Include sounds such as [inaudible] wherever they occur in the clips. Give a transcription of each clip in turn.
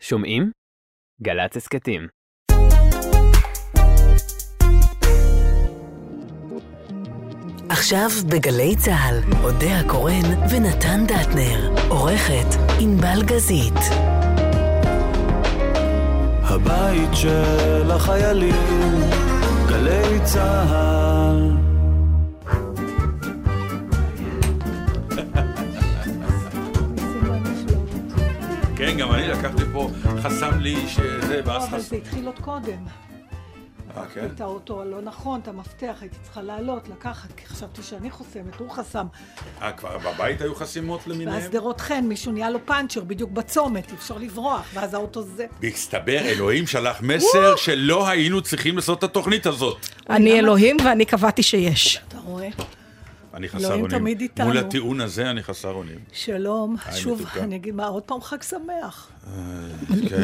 שומעים? גל"צ הסכתים. עכשיו בגלי צה"ל, אודה הקורן ונתן דטנר. עורכת ענבל גזית. הבית של החיילים, גלי צה"ל. כן, גם אני לקחתי פה, חסם לי שזה, לא, ואז אבל חסם. זה התחיל עוד קודם. אה, כן? את האוטו הלא נכון, את המפתח, הייתי צריכה לעלות, לקחת, כי חשבתי שאני חוסמת, הוא חסם. אה, כבר בבית היו חסימות ואז למיניהם? שדרות חן, מישהו נהיה לו פאנצ'ר בדיוק בצומת, אי אפשר לברוח, ואז האוטו זה. בהצטבר, אלוהים שלח מסר שלא היינו צריכים לעשות את התוכנית הזאת. אני אלוהים ואני קבעתי שיש. אתה רואה? אני חסר אלוהים אונים. תמיד איתנו. מול הטיעון הזה אני חסר אונים. שלום, שוב. אני אגיד מה, עוד פעם חג שמח. כן,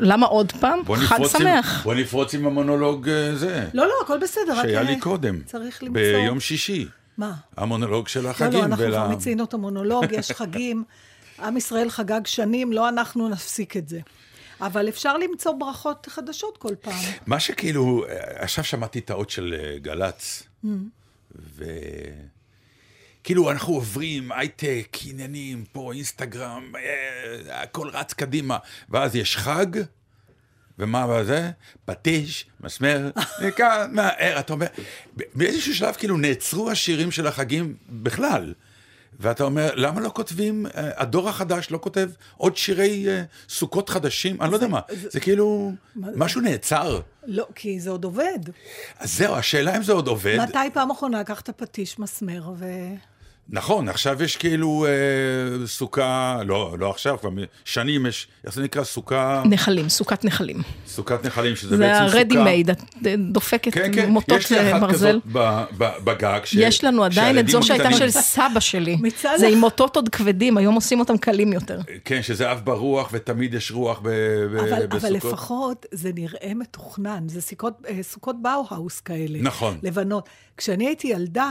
למה עוד פעם? חג שמח. בוא נפרוץ עם המונולוג אה, זה, לא, לא, הכל בסדר. שהיה לי אה, קודם. צריך למצוא... ביום שישי. מה? המונולוג של לא, החגים. לא, אנחנו ול- כבר מיצינו את המונולוג, יש חגים. [laughs] עם ישראל חגג שנים, לא אנחנו נפסיק את זה. אבל אפשר למצוא ברכות חדשות כל פעם. מה שכאילו, אה, עכשיו שמעתי את האות של אה, גל"צ, Mm. וכאילו אנחנו עוברים הייטק, עניינים, פה אינסטגרם, אה, הכל רץ קדימה, ואז יש חג, ומה בזה? פטיש, מסמר, [laughs] מכאן, מהר, אתה אומר, באיזשהו שלב כאילו נעצרו השירים של החגים בכלל. ואתה אומר, למה לא כותבים, אה, הדור החדש לא כותב עוד שירי אה, סוכות חדשים? אני לא יודע מה, זה כאילו, משהו נעצר. לא, כי זה עוד עובד. אז זהו, השאלה אם זה עוד עובד. מתי פעם אחרונה לקחת פטיש מסמר ו... נכון, עכשיו יש כאילו אה, סוכה, לא, לא עכשיו, כבר שנים יש, איך זה נקרא? סוכה, נחלים, סוכת נחלים. סוכת נחלים, שזה זה בעצם סוכה. ה-ready made, את דופקת כן, כן, מוטות יש לי אחת ברזל. כזאת ב- ב- בגג. ש- יש לנו עדיין את זו שהייתה של סבא שלי. מצלח. זה עם מוטות עוד כבדים, היום עושים אותם קלים יותר. כן, שזה אף ברוח ותמיד יש רוח ב- ב- אבל, בסוכות. אבל לפחות זה נראה מתוכנן, זה סוכות, אה, סוכות באו-האוס כאלה. נכון. Mm. לבנות. כשאני הייתי ילדה,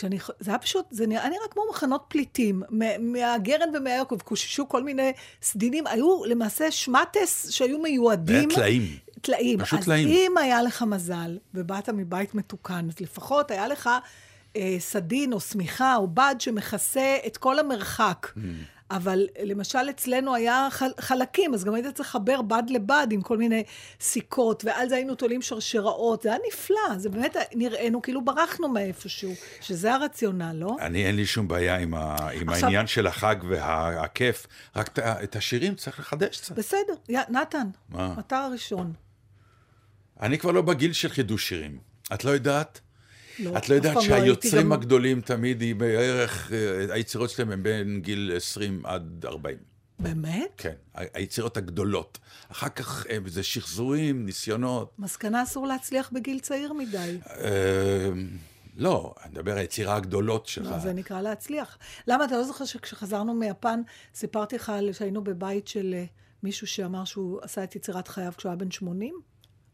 כשאני, זה היה פשוט, זה נראה נראה כמו מחנות פליטים, מהגרן ומהיעקב, קוששו כל מיני סדינים, היו למעשה שמטס שהיו מיועדים. היה טלאים. טלאים. פשוט אז טלאים. אם היה לך מזל, ובאת מבית מתוקן, אז לפחות היה לך אה, סדין או שמיכה או בד שמכסה את כל המרחק. Mm. אבל למשל אצלנו היה חל, חלקים, אז גם היית צריך לחבר בד לבד עם כל מיני סיכות, ועל זה היינו תולים שרשראות, זה היה נפלא, זה באמת, נראינו כאילו ברחנו מאיפשהו, שזה הרציונל, לא? אני, אין לי שום בעיה עם, ה, עם עכשיו- העניין של החג והכיף, רק את ה- את השירים צריך לחדש קצת. בסדר, יא, נתן, מה? אתה הראשון. אני כבר לא בגיל של חידוש שירים. את לא יודעת? לא, את לא יודעת לא שהיוצרים גם- הגדולים תמיד היא בערך, אה, היצירות שלהם הן בין גיל 20 עד 40. באמת? כן, היצירות הגדולות. אחר כך אה, זה שחזורים, ניסיונות. מסקנה אסור להצליח בגיל צעיר מדי. אה, לא, אני מדבר על היצירה הגדולות שלך. לא, זה נקרא להצליח. למה אתה לא זוכר שכשחזרנו מיפן, סיפרתי לך שהיינו בבית של אה, מישהו שאמר שהוא עשה את יצירת חייו כשהוא היה בן 80?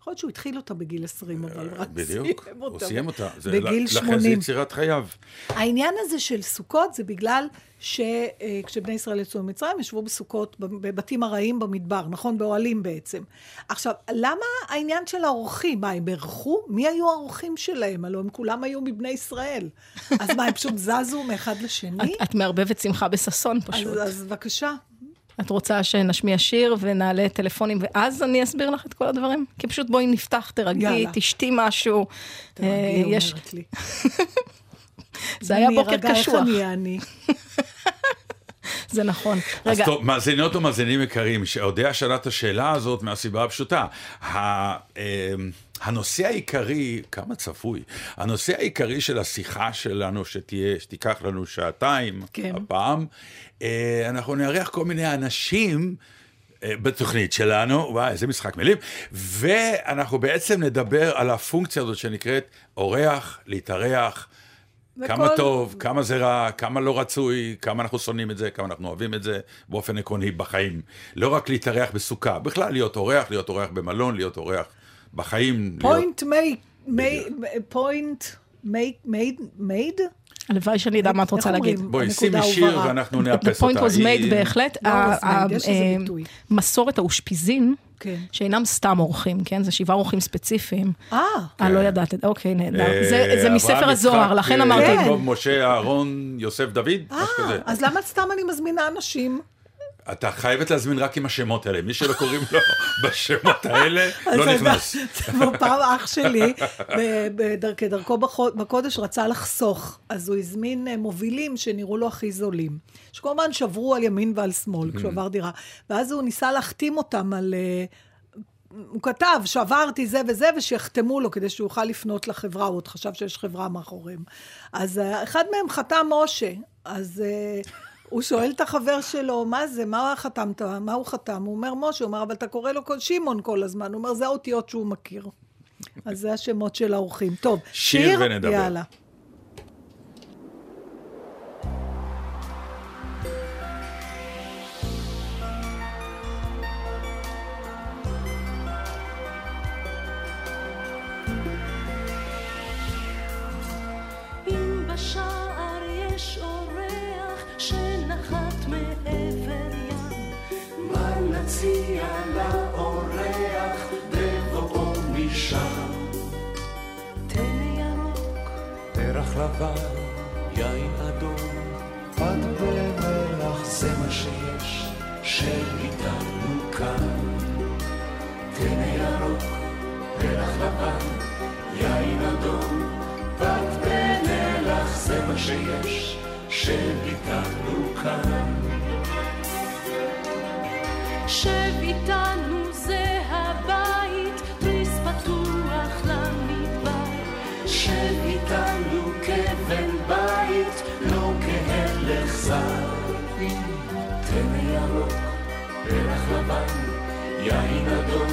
יכול להיות שהוא התחיל אותה בגיל 20, אבל רק אה, בדיוק, סיים הוא אותה. סיים אותה. זה- בגיל לכן זה 80. יצירת חייו. העניין הזה של סוכות זה בגלל שכשבני ישראל יצאו ממצרים, ישבו בסוכות, בבתים ארעיים במדבר, נכון? באוהלים בעצם. עכשיו, למה העניין של האורחים? מה, הם בירכו? מי היו האורחים שלהם? הלוא הם כולם היו מבני ישראל. אז מה, הם פשוט זזו מאחד לשני? את- את מערבבת שמחה בששון פשוט. אז, אז בבקשה. את רוצה שנשמיע שיר ונעלה טלפונים, ואז אני אסביר לך את כל הדברים? כי פשוט בואי נפתח, תרגעי. תשתי משהו. תרגי, אה, יש- אומרת לי. [laughs] זה היה אני בוקר ארגע, איך קשוח, אני אעני? [laughs] זה נכון. אז רגע, טוב, מאזינות ומאזינים יקרים, שאודיה שאלה את השאלה הזאת מהסיבה הפשוטה. ה- אמ, הנושא העיקרי, כמה צפוי, הנושא העיקרי של השיחה שלנו, שתהיה, שתיקח לנו שעתיים כן. הפעם, אנחנו נארח כל מיני אנשים אה, בתוכנית שלנו, וואי, איזה משחק מילים, ואנחנו בעצם נדבר על הפונקציה הזאת שנקראת אורח, להתארח. כמה וכל- טוב, כמה זה רע, כמה לא רצוי, כמה אנחנו שונאים את זה, כמה אנחנו אוהבים את זה, באופן עקרוני בחיים. לא רק להתארח בסוכה, בכלל להיות אורח, להיות אורח במלון, להיות אורח בחיים. פוינט מי... מי... פוינט made, made? הלוואי שאני אדע מה את רוצה להגיד. בואי, שימי שיר. ואנחנו נאפס אותה. The point was made היא- בהחלט. לא ה- was made, ה- יש לזה אה, ביטוי. מסורת האושפיזין, כן. שאינם סתם אורחים, כן? זה שבעה אורחים ספציפיים. אה, אה, לא ידעת את זה, אוקיי, נהדר. אה, זה- זה מספר הזוהר, לכן אה, אמרתי. כן. משה, אהרון, יוסף, דוד, אה. אז למה סתם אני מזמינה אנשים? אתה חייבת להזמין רק עם השמות האלה. מי שלא קוראים לו [laughs] בשמות האלה, לא נכנס. [laughs] פעם אח שלי, כדרכו בקודש, רצה לחסוך, אז הוא הזמין אה, מובילים שנראו לו הכי זולים. שכמובן שברו על ימין ועל שמאל כשהוא עבר דירה. ואז הוא ניסה להחתים אותם על... אה, הוא כתב שעברתי זה וזה, ושיחתמו לו כדי שהוא יוכל לפנות לחברה, הוא עוד חשב שיש חברה מאחוריהם. אז אה, אחד מהם חתם משה, אז הוא שואל את החבר שלו, מה זה, מה חתמת, מה הוא חתם? הוא אומר משה, הוא אומר, אבל אתה קורא לו כל- שמעון כל הזמן, הוא אומר, זה האותיות שהוא מכיר. אז זה השמות של האורחים. טוב, שיר ונדבר. יאללה. מה נציע לאורח בבואו משם? תן ירוק, פרח לבן, יין אדום, פת ומלח, זה מה שיש, שאיתנו כאן. תן ירוק, פרח לבן, יין אדום, פת ומלח, זה מה שיש, שאיתנו כאן. שב איתנו זה הבית, תריס פתוח למדבר. שב איתנו כבן בית, לא כהלך זר. תן ירוק, פרח לבן, יין אדום,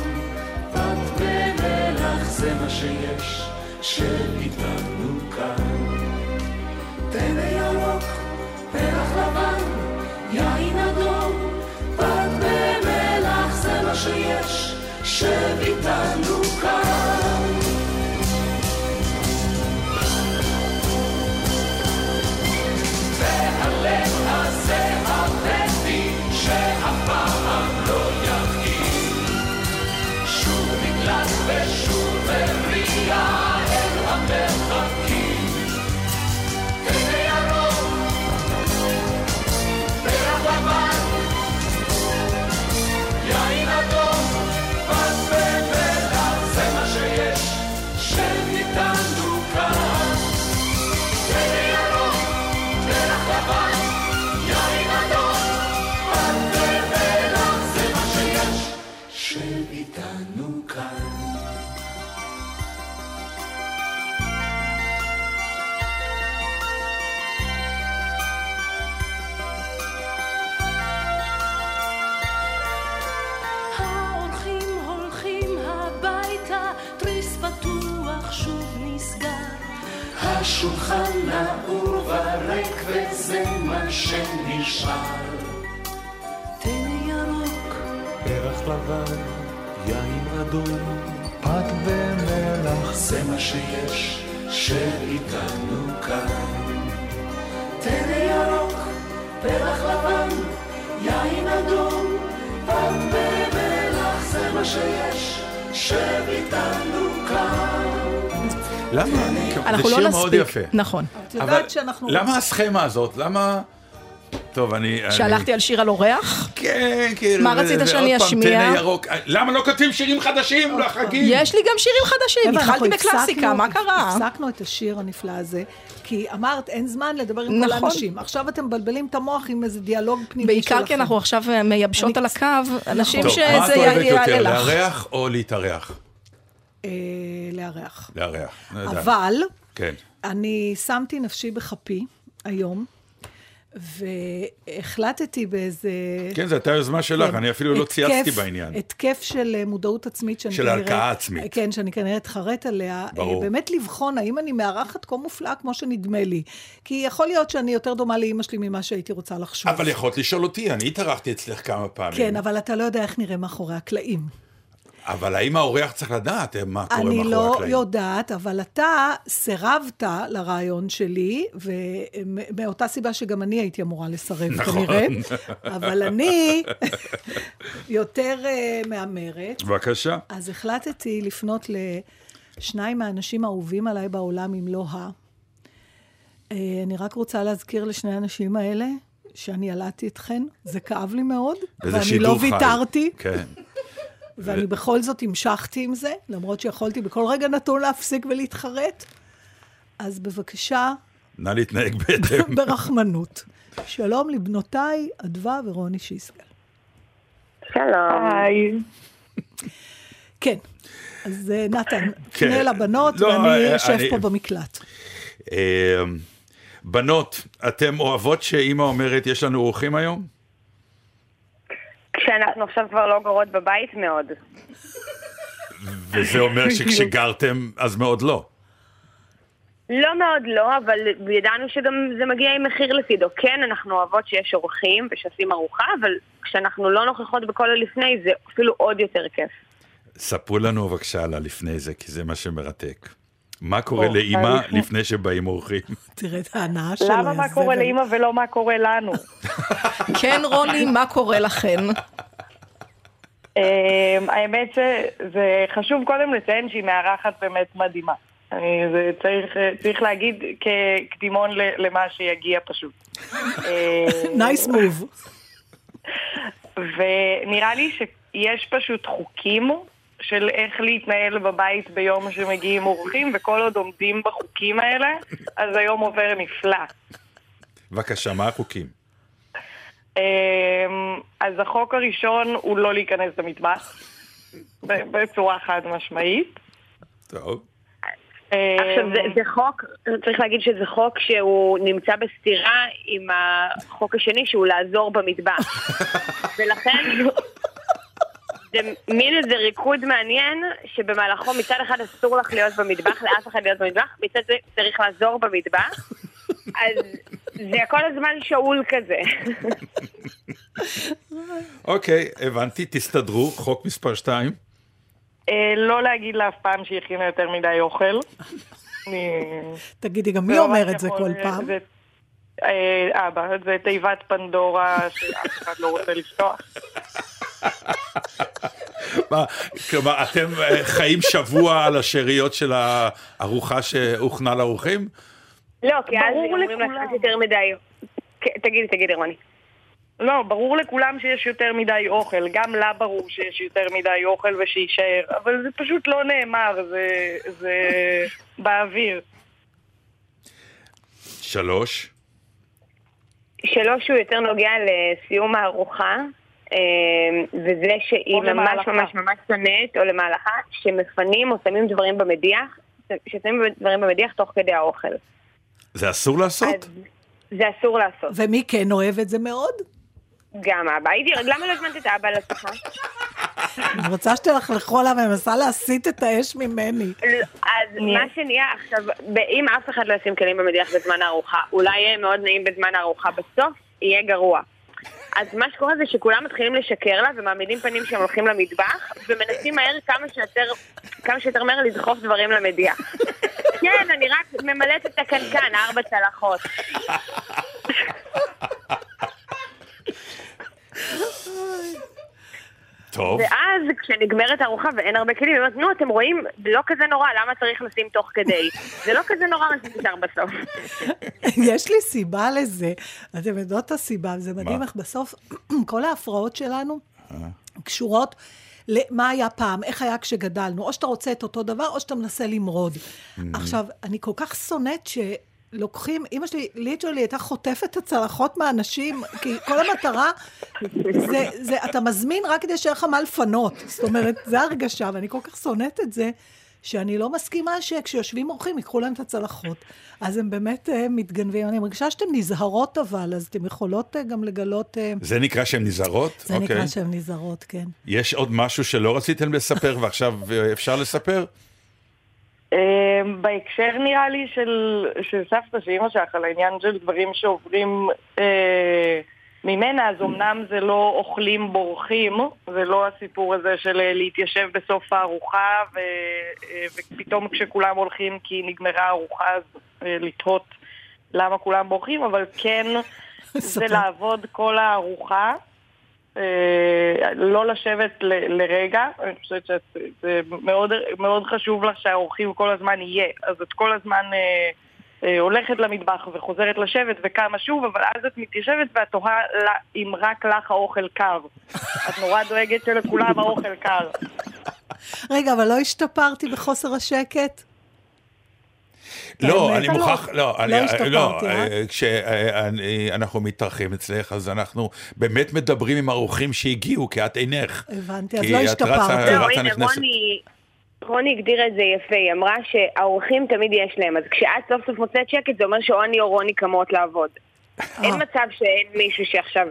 פת ומלח, זה מה שיש, שב איתנו שב איתנו נעור וריק וזה מה שנשאר. תן ירוק, פרח לבן, יין אדום, פת ומלח, זה מה שיש, שאיתנו כאן. תן ירוק, פרח לבן, יין אדום, פת ומלח, זה מה שיש, שאיתנו כאן. למה? אנחנו זה לא שיר מאוד יפה. נספיק. נכון. את אבל יודעת שאנחנו... למה הסכמה הזאת? למה... טוב, אני... אני- שהלכתי על שיר על אורח? כן, כאילו... מה רצית שאני פעם, אשמיע? תן ירוק. למה לא כותבים שירים חדשים לחגים? יש לי גם שירים חדשים, התחלתי בקלאסיקה, מה קרה? הפסקנו את השיר הנפלא הזה, כי אמרת, אין זמן לדבר עם כל נכון. האנשים. עכשיו אתם מבלבלים את המוח עם איזה דיאלוג פנימי שלכם. בעיקר כי אנחנו עכשיו מייבשות על הקו, אנשים טוב, שזה מה את אוהבת יעלה יותר, לך. לארח או להתארח? אה, לארח. לארח. לא יודע. אבל כן. אני שמתי נפשי בכפי היום, והחלטתי באיזה... כן, זו הייתה יוזמה שלך, כן, אני אפילו לא צייצתי בעניין. התקף של אה, מודעות עצמית שאני של כנראה... הלקאה עצמית. כן, שאני כנראה אתחרט עליה. ברור. אה, באמת לבחון האם אני מארחת כה מופלאה כמו שנדמה לי. כי יכול להיות שאני יותר דומה לאימא שלי ממה שהייתי רוצה לחשוב. אבל יכולת לשאול אותי, אני התארחתי אצלך כמה פעמים. כן, אבל אתה לא יודע איך נראה מאחורי הקלעים. אבל האם האורח צריך לדעת אה, מה קורה אני מאחורי לא הקלעים? יודעת, אבל אתה סירבת לרעיון שלי, ומאותה סיבה שגם אני הייתי אמורה לסרב נכון. כנראה, אבל אני יותר אה, מהמרת. בבקשה. אז החלטתי לפנות לשניים מהאנשים האהובים עליי בעולם, אם לא ה. אה, אני רק רוצה להזכיר לשני האנשים האלה, שאני ילדתי אתכן, זה כאב לי מאוד, ואני לא. ויתרתי, כן. ואני בכל זאת המשכתי עם זה, למרות שיכולתי בכל רגע נתון להפסיק ולהתחרט. אז בבקשה, נא להתנהג בהתאם. [laughs] ברחמנות. שלום לבנותיי, אדווה ורוני שיסגל. שלום. היי. כן, אז אה, נתן, כן. פנה לבנות, לא, ואני אה, אשב אני- פה במקלט. אה, בנות, אתן אוהבות שאימא אומרת, יש לנו אורחים היום? כשאנחנו עכשיו כבר לא גרות בבית מאוד. וזה אומר [laughs] שכשגרתם, אז מאוד לא. לא מאוד לא, אבל ידענו שגם זה מגיע עם מחיר לצידו. כן, אנחנו אוהבות שיש אורחים ושעושים ארוחה, אבל כשאנחנו לא נוכחות בכל הלפני, זה אפילו עוד יותר כיף. ספרו לנו בבקשה על הלפני זה, כי זה מה שמרתק. מה קורה לאימא. לפני שבאים אורחים? [laughs] תראה את ההנאה שלו. למה מה קורה. לאימא ולא מה קורה לנו? [laughs] כן, רוני, מה קורה לכן? אמ, האמת שזה חשוב קודם לציין שהיא מארחת באמת מדהימה. זה צריך, צריך להגיד כקדימון ל- למה שיגיע פשוט. [laughs] נייס מוב. ונראה לי שיש פשוט חוקים של איך להתנהל בבית ביום שמגיעים אורחים, וכל עוד עומדים בחוקים האלה, אז היום עובר נפלא. בבקשה, מה החוקים? אמ, אז החוק הראשון הוא לא להיכנס למטבח, ב- בצורה חד משמעית. טוב. עכשיו, זה, אמ, זה חוק, צריך להגיד שזה חוק שהוא נמצא בסתירה עם החוק השני, שהוא לעזור במטבח. [laughs] ולכן, זה מין איזה ריקוד מעניין, שבמהלכו מצד אחד אסור לך להיות במטבח, לאף אחד להיות במטבח, מצד זה צריך לעזור במטבח. אז זה כל הזמן שאול כזה. אוקיי, הבנתי, תסתדרו, חוק מספר 2. אה, לא להגיד לה אף פעם שהיא הכינה יותר מדי אוכל. תגידי, גם מי אומר את זה כל פעם? זה- אה, אבא, זה תיבת פנדורה שאף אחד לא רוצה לפתוח. [laughs] מה, כלומר, אתם אה, חיים שבוע על השאריות של הארוחה שהוכנה לאורחים? לא, כי אז ברור אומרים לך יותר מדי. תגידי, תגידי, רוני. לא, ברור לכולם שיש יותר מדי אוכל, גם לה ברור שיש יותר מדי אוכל ושיישאר, אבל זה פשוט לא נאמר, זה, זה באוויר. שלוש. שלוש הוא יותר נוגע לסיום הארוחה, וזה שהיא ממש למהלכה. ממש ממש שונאת, או למהלכה, שמפנים או שמים דברים במדיח, ששמים דברים במדיח תוך כדי האוכל. זה אסור לעשות? זה אסור לעשות. ומי כן אוהב את זה מאוד? גם אבא. הייתי, למה לא הזמנת את האבא לשיחה? אני רוצה שתלכלכו עליו, אני מנסה להסיט את האש ממני. אז מה שנהיה עכשיו, אם אף אחד לא ישים כלים במדיח בזמן הארוחה, אולי יהיה מאוד נעים בזמן הארוחה, בסוף יהיה גרוע. אז מה שקורה זה שכולם מתחילים לשקר לה ומעמידים פנים שהם הולכים למטבח ומנסים מהר כמה שיותר, כמה שיותר מהר לדחוף דברים למדיח. [laughs] כן, אני רק ממלאת את הקנקן, ארבע צלחות. טוב. ואז כשנגמרת הארוחה ואין הרבה כלים, היא אומרת, נו, אתם רואים, לא כזה נורא, למה צריך לשים תוך כדי? זה לא כזה נורא מה שנשאר בסוף. יש לי סיבה לזה. אתם יודעות את הסיבה, זה מדהים? איך בסוף [clears throat] כל ההפרעות שלנו קשורות למה היה פעם, איך היה כשגדלנו. או שאתה רוצה את אותו דבר, או שאתה מנסה למרוד. עכשיו, אני כל כך שונאת ש... לוקחים, אימא שלי, ליטרלי הייתה חוטפת את הצלחות מהאנשים, כי כל המטרה זה, זה, אתה מזמין רק כדי שיהיה לך מה לפנות. זאת אומרת, זה הרגשה, ואני כל כך שונאת את זה, שאני לא מסכימה שכשיושבים אורחים ייקחו להם את הצלחות. אז הם באמת uh, מתגנבים. אני מרגישה שאתן נזהרות אבל, אז אתן יכולות uh, גם לגלות... Uh, זה נקרא שהן נזהרות? זה אוקיי. נקרא שהן נזהרות, כן. יש עוד משהו שלא רציתם לספר ועכשיו אה, אפשר לספר? אה, בהקשר נראה לי של, של סבתא שאימא שלך, על העניין של דברים שעוברים אה, ממנה, אז אמנם זה לא אוכלים בורחים, זה לא הסיפור הזה של אה, להתיישב בסוף הארוחה, ו, אה, ופתאום כשכולם הולכים כי נגמרה הארוחה, אז אה, לתהות למה כולם בורחים, אבל כן [laughs] זה. לעבוד כל הארוחה. אה, לא לשבת ל- לרגע, אני חושבת שזה מאוד, מאוד חשוב לך שהאורחים כל הזמן יהיה, אז את כל הזמן אה, אה, הולכת למטבח וחוזרת לשבת וקמה שוב, אבל אז את מתיישבת ואת תוהה אם רק לך האוכל קר. את נורא דואגת שלכולם האוכל קר. רגע, אבל לא השתפרתי בחוסר השקט? לא, אני לא. מוכרח, לא, לא אני, השתפרתי, לא, אה? כשאנחנו מתארחים אצלך, אז אנחנו באמת מדברים עם האורחים שהגיעו, כי את אינך. הבנתי, אז כי לא השתפרתי. לא, רצה הנה, נכנסת. רוני, רוני הגדירה את זה יפה, היא אמרה שהאורחים תמיד יש להם, אז כשאת סוף סוף מוצאת שקט, זה אומר שאוני או רוני קמות לעבוד. אין מצב שאין מישהו שעכשיו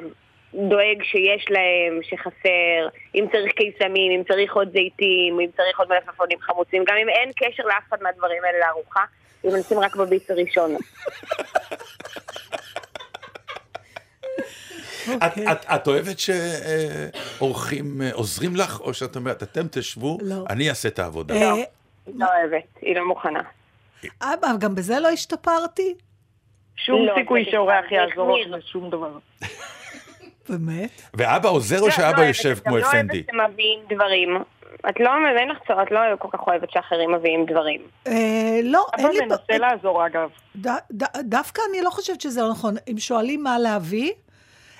דואג שיש להם, שחסר, אם צריך קיסמים, אם צריך עוד זיתים, אם צריך עוד מלפפונים חמוצים, גם אם אין קשר לאף אחד מהדברים האלה לארוחה, אם נשים רק בביס הראשון. את, את, את אוהבת שאורחים אה, עוזרים לך, או שאת אומרת, אתם תשבו, לא. אני אעשה את העבודה. אה, היא לא אוהבת, היא לא מוכנה. אבא, גם בזה לא השתפרתי? שום לא, סיכוי שאורח זה יעזור. לך בשום דבר. באמת? ואבא עוזר או לא, שאבא לא יושב כמו גם לא אפנדי? אוהבת שמביאים דברים. את לא, אין לך צורך, את לא כל כך אוהבת שאחרים מביאים דברים. אה, לא, אין לי... מנסה לעזור אגב. ד, ד, דווקא אני לא חושבת שזה לא נכון. אם שואלים מה להביא,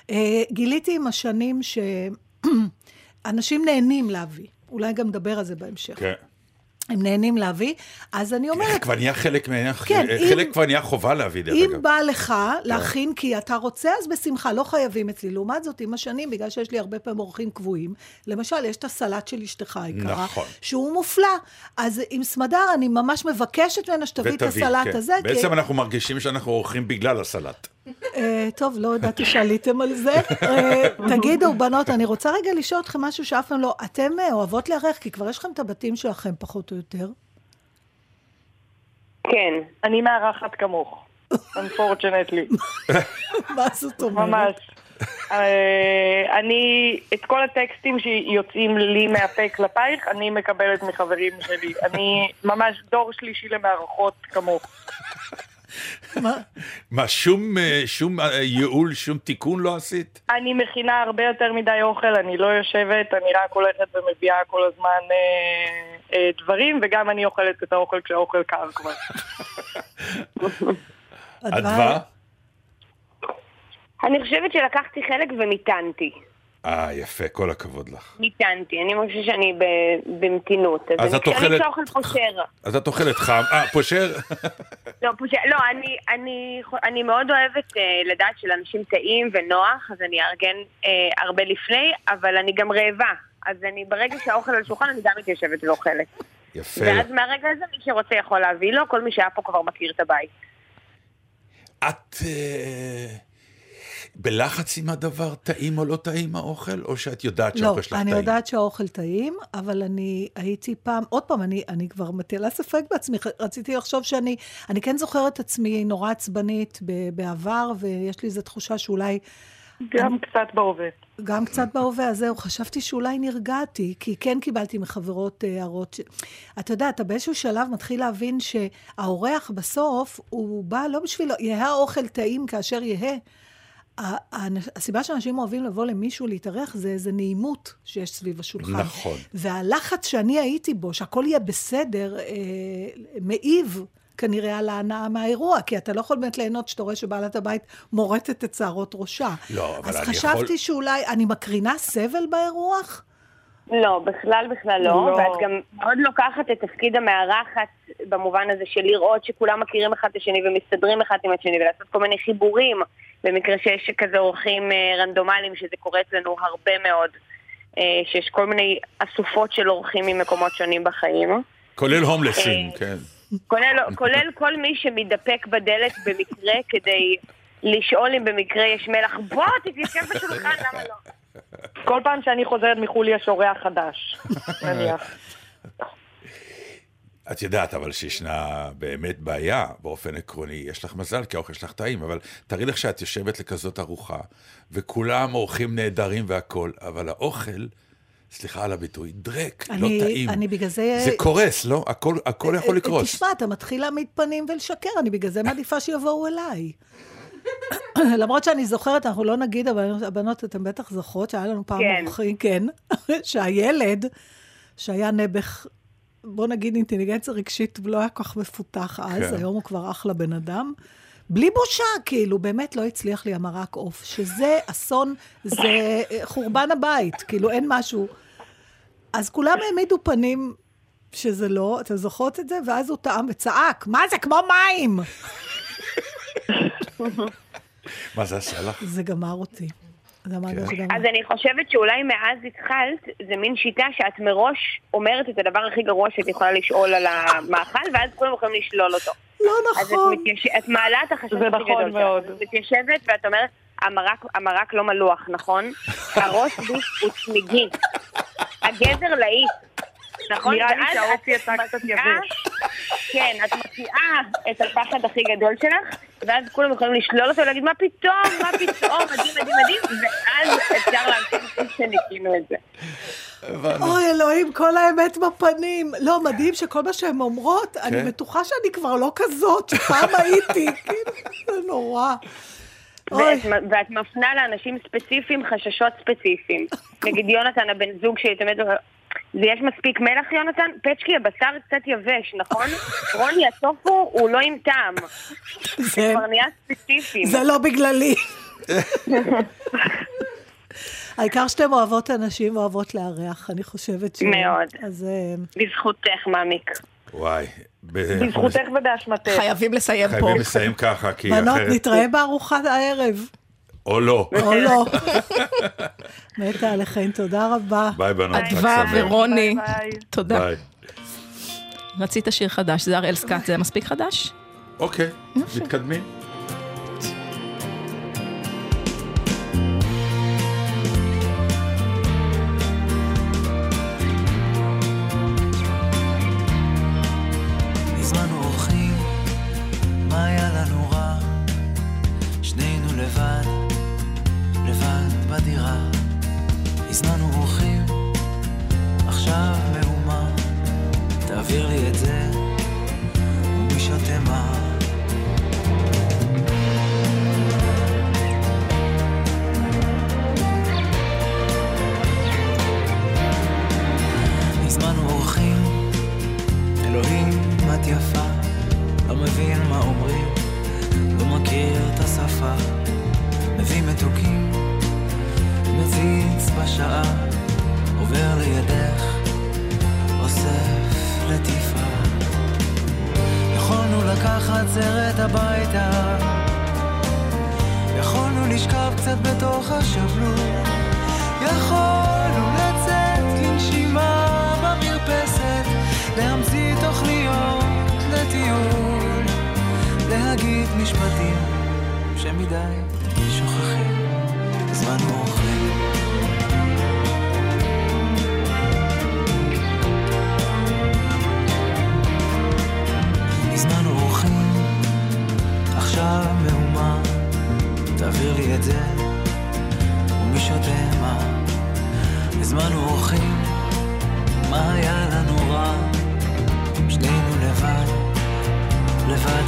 אה, גיליתי עם השנים שאנשים [clears throat] נהנים להביא. אולי גם נדבר על זה בהמשך. כן. הם נהנים להביא, אז אני אומרת, כבר נהיה חלק כן, חלק אם- כבר נהיה חובה להביא, דרך אם אגב. בא לך להכין כי אתה רוצה, אז בשמחה, לא חייבים אצלי. לעומת זאת, עם השנים, בגלל שיש לי הרבה פעמים אורחים קבועים, למשל, יש את הסלט של אשתך היקרה, נכון. שהוא מופלא. אז עם סמדר, אני ממש מבקשת ממנה שתביא את הסלט כן. הזה. כי- בעצם אנחנו מרגישים שאנחנו אורחים בגלל הסלט. אה, טוב, לא ידעתי שעליתם על זה. אה, תגידו, בנות, אני רוצה רגע לשאול אתכם משהו שאף פעם לא... אתם אה, אוהבות לארח, כי כבר יש לכם את הבתים שלכם, פחות או יותר. כן. אני מארחת כמוך, unfortunately. מה זאת אומרת? ממש. אני, את כל הטקסטים שיוצאים לי מהפה כלפייך, אני מקבלת מחברים שלי. אני ממש דור שלישי למארחות כמוך. מה? מה, שום, אה, שום אה, ייעול, שום תיקון לא עשית? אני מכינה הרבה יותר מדי אוכל, אני לא יושבת, אני רק הולכת ומביאה כל הזמן אה, אה, דברים, וגם אני אוכלת את האוכל כשהאוכל קר כבר. [laughs] אדווה? אני חושבת שלקחתי חלק ומיתנתי. אה, יפה, כל הכבוד לך. מיתנתי, אני מרגישה שאני במתינות. אז אני- את אוכלת- כשאני אוכל פושר. אז את אוכלת חם, אה, פושר? לא, פושר, לא, אני, אני, אני מאוד אוהבת אה, לדעת שלאנשים טעים ונוח, אז אני אארגן אה, הרבה לפני, אבל אני גם רעבה. אז אני, ברגע שהאוכל על השולחן, אני גם מתיישבת ואוכלת. יפה. ואז מהרגע הזה, מי שרוצה יכול להביא לו, כל מי שהיה פה כבר מכיר את הבית. את אה, בלחץ עם הדבר, טעים או לא טעים האוכל, או שאת יודעת לא, שהאוכל שלך אני טעים? יודעת שהאוכל טעים, אבל אני הייתי פעם, עוד פעם, אני, אני כבר מטילה ספק בעצמי, רציתי לחשוב שאני, אני כן זוכרת עצמי נורא עצבנית בעבר, ויש לי איזו תחושה שאולי, גם קצת בהווה. גם קצת בהווה, אז זהו, חשבתי שאולי נרגעתי, כי כן קיבלתי מחברות אה, הערות. ש... אתה יודע, אתה באיזשהו שלב מתחיל להבין שהאורח בסוף, הוא בא לא בשביל, יהא האוכל טעים כאשר יהא. הסיבה שאנשים אוהבים לבוא למישהו להתארח זה איזה נעימות שיש סביב השולחן. נכון. והלחץ שאני הייתי בו, שהכל יהיה בסדר, אה, מעיב כנראה על ההנאה מהאירוע, כי אתה לא יכול באמת ליהנות שאתה רואה שבעלת הבית מורטת את שערות ראשה. לא, אבל אז אני חשבתי יכול- שאולי, אני מקרינה סבל באירוח? לא, בכלל בכלל לא, לא. ואת גם מאוד לוקחת את תפקיד המארחת במובן הזה של לראות שכולם מכירים אחד את השני ומסתדרים אחד עם השני ולעשות כל מיני חיבורים במקרה שיש כזה אורחים אה, רנדומליים, שזה קורה אצלנו הרבה מאוד, אה, שיש כל מיני אסופות של אורחים ממקומות שונים בחיים. כולל הומלסים, אה, כן. כולל, כולל כל מי שמתדפק בדלת במקרה כדי לשאול אם במקרה יש מלח, בוא תתיישב בשולחן, למה לא? כל פעם שאני חוזרת מחו"ל יש אורח חדש, [laughs] נניח. את יודעת, אבל שישנה באמת בעיה באופן עקרוני. יש לך מזל, כי האוכל שלך טעים, אבל תארי לך שאת יושבת לכזאת ארוחה, וכולם אורחים נהדרים והכול, אבל האוכל, סליחה על הביטוי, דרק, לא אני- טעים. אני בגלל זה... זה קורס, לא? הכל, הכל יכול אה, לקרוס. תשמע, אתה מתחיל להעמיד פנים ולשקר, אני בגלל זה מעדיפה שיבואו אליי. [laughs] למרות שאני זוכרת, אנחנו לא נגיד, אבל הבנות, אתן בטח זוכרות שהיה לנו פעם כן. אורחים, כן, [laughs] שהילד, שהיה נעבך, בוא נגיד אינטליגנציה רגשית, לא היה כל כך מפותח אז, כן. היום הוא כבר אחלה בן אדם. בלי בושה, כאילו, באמת לא הצליח לי המרק עוף, שזה אסון, זה אה, חורבן הבית, כאילו, אין משהו. אז כולם העמידו פנים שזה לא, אתם זוכרות את זה? ואז הוא טעם וצעק, מה זה, כמו מים! [laughs] מה זה עשה לך? זה גמר אותי. זה כן. אז אני חושבת שאולי מאז התחלת, זה מין שיטה שאת מראש אומרת את הדבר הכי גרוע שאת יכולה לשאול על המאכל, ואז כולם יכולים לשלול אותו. לא אז את, נכון. מתייש... את מעלה את החשש זה הכי נכון. מאוד. את מתיישבת ואת אומרת, המרק, המרק לא מלוח, נכון? הראש הוא צמיגי. הגזר להיט. נכון? נראה לי את יצא קצת מציעה- יבש. כן, את מציעה את הפחד הכי גדול שלך, ואז כולם יכולים לשלול אותו ולהגיד, מה פתאום, מה פתאום, מדהים, מדהים, מדהים, ואז אפשר להמשיך כפי שניסינו את זה. אוי, אלוהים, כל האמת בפנים. לא, מדהים שכל מה שהן אומרות, אני כן. בטוחה שאני כבר לא כזאת, שפעם הייתי. [laughs] כאילו, זה נורא. ואת, ואת מפנה לאנשים ספציפיים חששות ספציפיים. [laughs] נגיד יונתן, הבן זוג שלי, תמיד אומר, זה יש מספיק מלח, יונתן? פצ'קי, הבשר קצת יבש, נכון? [laughs] רוני, הטופו הוא לא עם טעם. זה כבר נהיה ספציפיים. זה לא בגללי. [laughs] העיקר שאתן אוהבות אנשים ואוהבות לארח, אני חושבת ש... מאוד. אז... אה, בזכותך, מעמיק. וואי. בזכותך ובאשמתך. חייבים לסיים פה. חייבים לסיים ככה, כי בנות, אחרת... נתראה בארוחת הערב. או לא. או לא. [laughs] מתה עליכם, תודה רבה. ביי בנות, חג אדווה שמח. ורוני, ביי ביי. תודה. ביי. רצית שיר חדש, זה הראל סקאט, זה מספיק חדש? אוקיי, מתקדמים.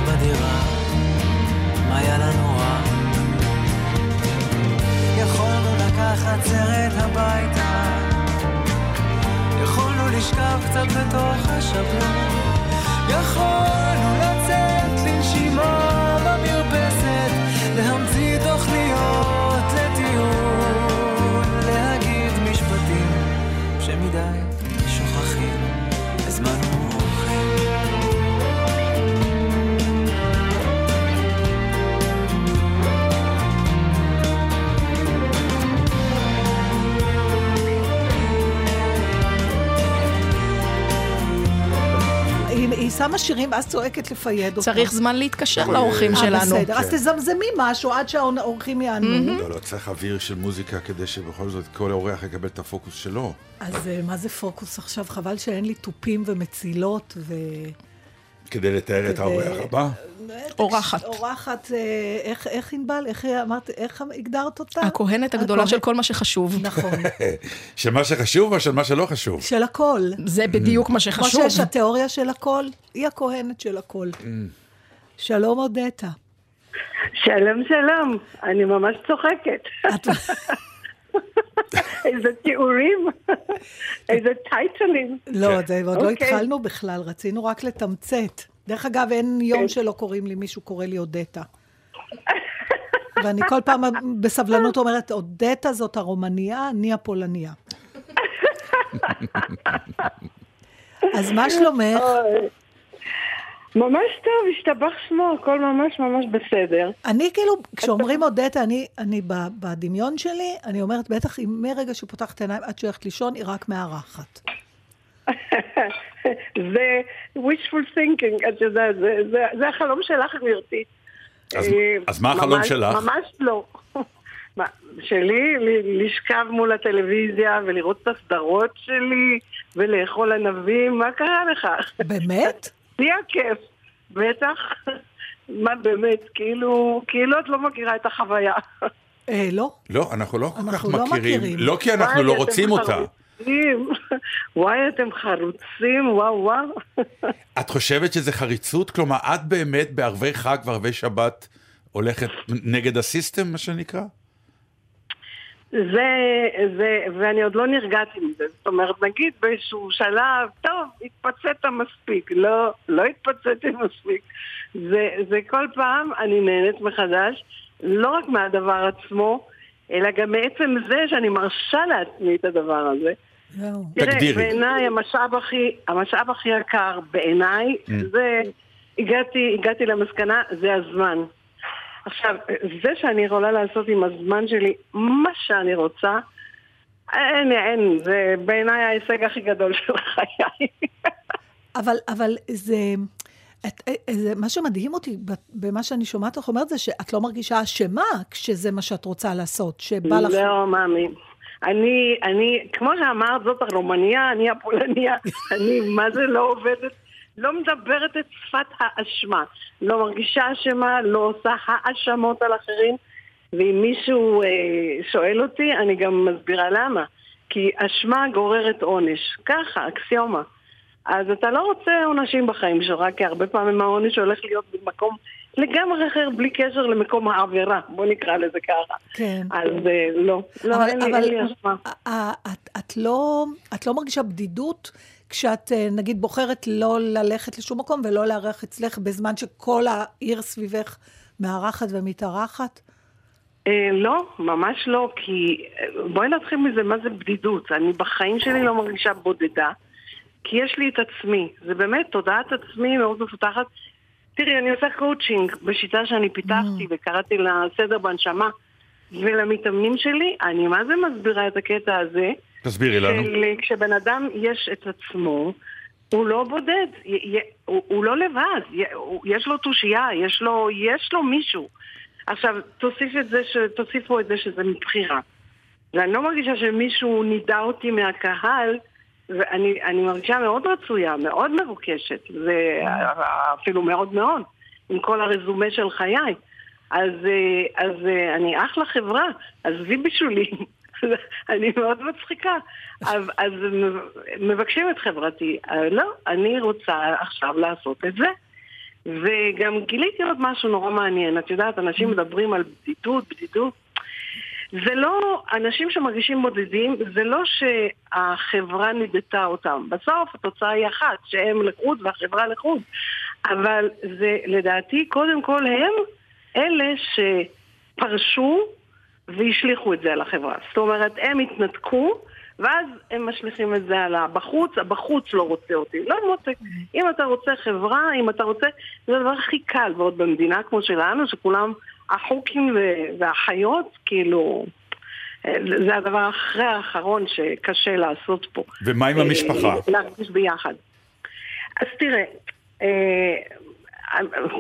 בדירה, מה היה לנו רע? יכולנו לקחת סרט הביתה, יכולנו לשכב קצת בתוך השבלון, יכולנו לצאת לנשימה במרפסת, להמציא שמה שירים ואז צועקת לפייד אותם. צריך זמן להתקשר לאורחים אה, שלנו. בסדר, אז תזמזמי משהו עד שהאורחים יענו. לא, לא, צריך אוויר של מוזיקה כדי שבכל זאת כל אורח יקבל את הפוקוס שלו. אז אה, מה זה פוקוס עכשיו? חבל שאין לי תופים ומצילות ו... כדי לתאר את האורח הבא. אורחת. אורחת, אה, איך, איך ענבל? איך אמרת, איך הגדרת אותה? הכהנת הגדולה של כל מה שחשוב. נכון. [laughs] של מה שחשוב או של מה שלא חשוב? של הכל. זה בדיוק מה כמו שחשוב. שיש התיאוריה של הכל, היא הכהנת של הכל. שלום עודטה. שלום, שלום. אני ממש צוחקת. [laughs] איזה תיאורים, איזה טייטלים. לא, זה עוד לא אוקיי. התחלנו בכלל, רצינו רק לתמצת. דרך אגב, אין יום שלא קוראים לי, מישהו קורא לי עודטה. ואני כל פעם בסבלנות אומרת, עודטה זאת הרומניה, אני הפולניה. [laughs] אז מה שלומך? ממש טוב, השתבח שמו, הכל ממש ממש בסדר. אני כאילו, כשאומרים עודטה, אני, אני בדמיון שלי, אני אומרת, בטח אם מרגע שהיא פותחת עיניים עד שהיא הולכת לישון, היא רק מארחת. [laughs] זה wishful thinking, את יודעת, זה, זה, זה החלום שלך, גברתי. אז- אה, אז מה החלום ממש- שלך? ממש לא. [laughs] שלי, ל- לשכב מול הטלוויזיה ולראות את הסדרות שלי ולאכול ענבים, מה קרה לך? באמת? [laughs] שיא הכיף, בטח. [laughs] מה באמת, כאילו, כאילו את לא מכירה את החוויה. אה, לא. לא, אנחנו לא כל כך אנחנו לא מכירים. לא כי אנחנו לא רוצים אותה. [laughs] וואי, אתם חרוצים, וואו וואו. [laughs] את חושבת שזה חריצות? כלומר, את באמת בערבי חג וערבי שבת הולכת נגד הסיסטם, מה שנקרא? זה, זה, ואני עוד לא נרגעתי מזה. זאת אומרת, נגיד באיזשהו שלב, טוב, התפצית מספיק. לא, לא התפציתי מספיק. זה, זה כל פעם, אני נהנית מחדש, לא רק מהדבר עצמו, אלא גם מעצם זה שאני מרשה לעצמי את הדבר הזה. זהו. תראה, תגדירי. בעיניי המשאב הכי, המשאב הכי יקר בעיניי, Mm. זה, הגעתי, הגעתי למסקנה, זה הזמן. עכשיו, זה שאני יכולה לעשות עם הזמן שלי מה שאני רוצה, אין, אין, זה בעיניי ההישג הכי גדול של חיי. אבל, אבל זה, את, אה, זה... מה שמדהים אותי במה שאני שומעת לך אומרת זה שאת לא מרגישה אשמה כשזה מה שאת רוצה לעשות, שבא לך... לא, מאמי. אני, אני, כמו שאמרת, זאת הרומניה, אני הפולניה. אני, מה זה לא עובדת, לא מדברת את שפת האשמה. לא מרגישה אשמה, לא עושה האשמות על אחרים. ואם מישהו אה, שואל אותי, אני גם מסבירה למה. כי אשמה גוררת עונש. ככה, אקסיומה. אז אתה לא רוצה עונשים בחיים שלך, כי הרבה פעמים העונש הולך להיות במקום לגמרי אחר, בלי קשר למקום העבירה. בוא נקרא לזה ככה. כן. אז אה, לא, לא, אבל- אין לי- אבל- אין לי אשמה. את, את, לא, את לא מרגישה בדידות כשאת, אה, נגיד, בוחרת לא ללכת לשום מקום ולא לארח אצלך בזמן שכל העיר סביבך מארחת ומתארחת? אה, לא, ממש לא, כי אה, בואי נתחיל מזה, מה זה בדידות? אני בחיים שלי לא מרגישה בודדה, כי יש לי את עצמי. זה באמת תודעת עצמי מאוד מפותחת. תראי, אני עושה קואוצ'ינג בשיטה שאני פיתחתי וקראתי לה סדר בנשמה, ולמתאמנים שלי, אני מה זה מסבירה את הקטע הזה, תסבירי לנו. אה, כשבן אדם יש את עצמו, הוא לא בודד, הוא, הוא לא לבד, יש לו תושייה, יש לו, יש לו מישהו. עכשיו, תוסיף את זה, ש- תוסיפו את זה שזה מבחירה. ואני לא מרגישה שמישהו נידה אותי מהקהל, ואני אני מרגישה מאוד רצויה, מאוד מבוקשת, זה אפילו מאוד מאוד, עם כל הרזומה של חיי. אז, אה, אז אה, אני אחלה חברה, עזבי בישולים. [laughs] אני מאוד מצחיקה. אז, אז מבקשים את חברתי. אה, לא, אני רוצה עכשיו לעשות את זה. וגם גיליתי עוד משהו נורא מעניין. את יודעת, אנשים מדברים על בדידות, בדידות. זה לא, אנשים שמרגישים בודדים, זה לא שהחברה נידתה אותם. בסוף התוצאה היא אחת, שהם לחוד והחברה לחוד. אבל זה, לדעתי, קודם כל הם אלה שפרשו והשליכו את זה על החברה. זאת אומרת, הם התנתקו, ואז הם משליכים את זה על הבחוץ, הבחוץ לא רוצה אותי. לא מוצא. אם אתה רוצה חברה, אם אתה רוצה... זה הדבר הכי קל, ועוד במדינה כמו שלנו, שכולם החוקים והחיות, כאילו... זה הדבר אחרי האחרון שקשה לעשות פה. ומה עם המשפחה? אה, להרגיש ביחד. אז תראה, אה,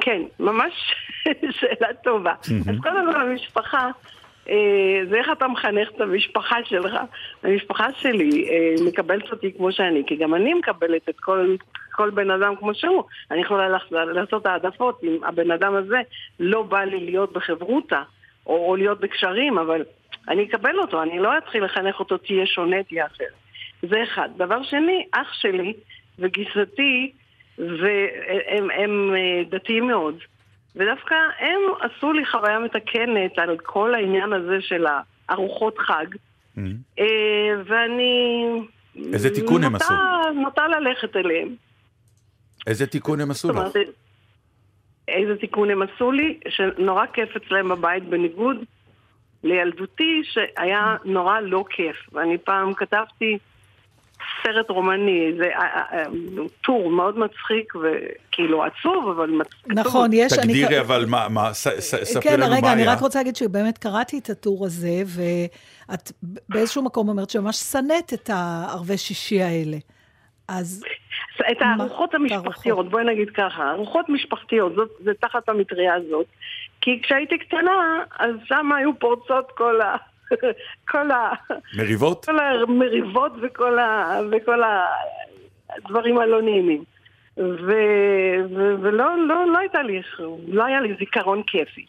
כן, ממש [laughs] שאלה טובה. אז קודם כל המשפחה, אה, זה איך אתה מחנך את המשפחה שלך. המשפחה שלי אה, מקבלת אותי כמו שאני, כי גם אני מקבלת את כל, כל בן אדם כמו שהוא. אני יכולה לעשות העדפות אם הבן אדם הזה לא בא לי להיות בחברותה, או, או להיות בקשרים, אבל אני אקבל אותו, אני לא אתחיל לחנך אותו תהיה שונה, תהיה אחרת. זה אחד. דבר שני, אח שלי וגיסתי, והם הם אה, דתיים מאוד. ודווקא הם עשו לי חוויה מתקנת על כל העניין הזה של הארוחות חג. אה, ואני... איזה תיקון הם נוטה- עשו? נוטה ללכת אליהם. איזה תיקון הם עשו לך? איזה תיקון הם עשו לי, שנורא כיף אצלם בבית בניגוד לילדותי, שהיה נורא לא כיף. ואני פעם כתבתי סרט רומני, זה אה, אה, אה, טור מאוד מצחיק וכאילו עצוב, אבל מצחיק. נכון, יש... אני- תגדירי אבל מה, מה, ס- ס- ספרי כן, לנו מה רגע, אני היה. רק רוצה להגיד שבאמת קראתי את הטור הזה, ואת באיזשהו מקום אומרת שממש שנאת את הערבי שישי האלה. אז... את הארוחות המשפחתיות, בואי נגיד ככה, ארוחות משפחתיות, זאת, זה תחת המטריה הזאת. כי כשהייתי קטנה, אז שם היו פורצות כל ה... [laughs] כל ה... מריבות? כל המריבות וכל, ה... וכל הדברים הלא נעימים. ו... ו... ולא לא, לא הייתה לי, לא היה לי זיכרון כיפי.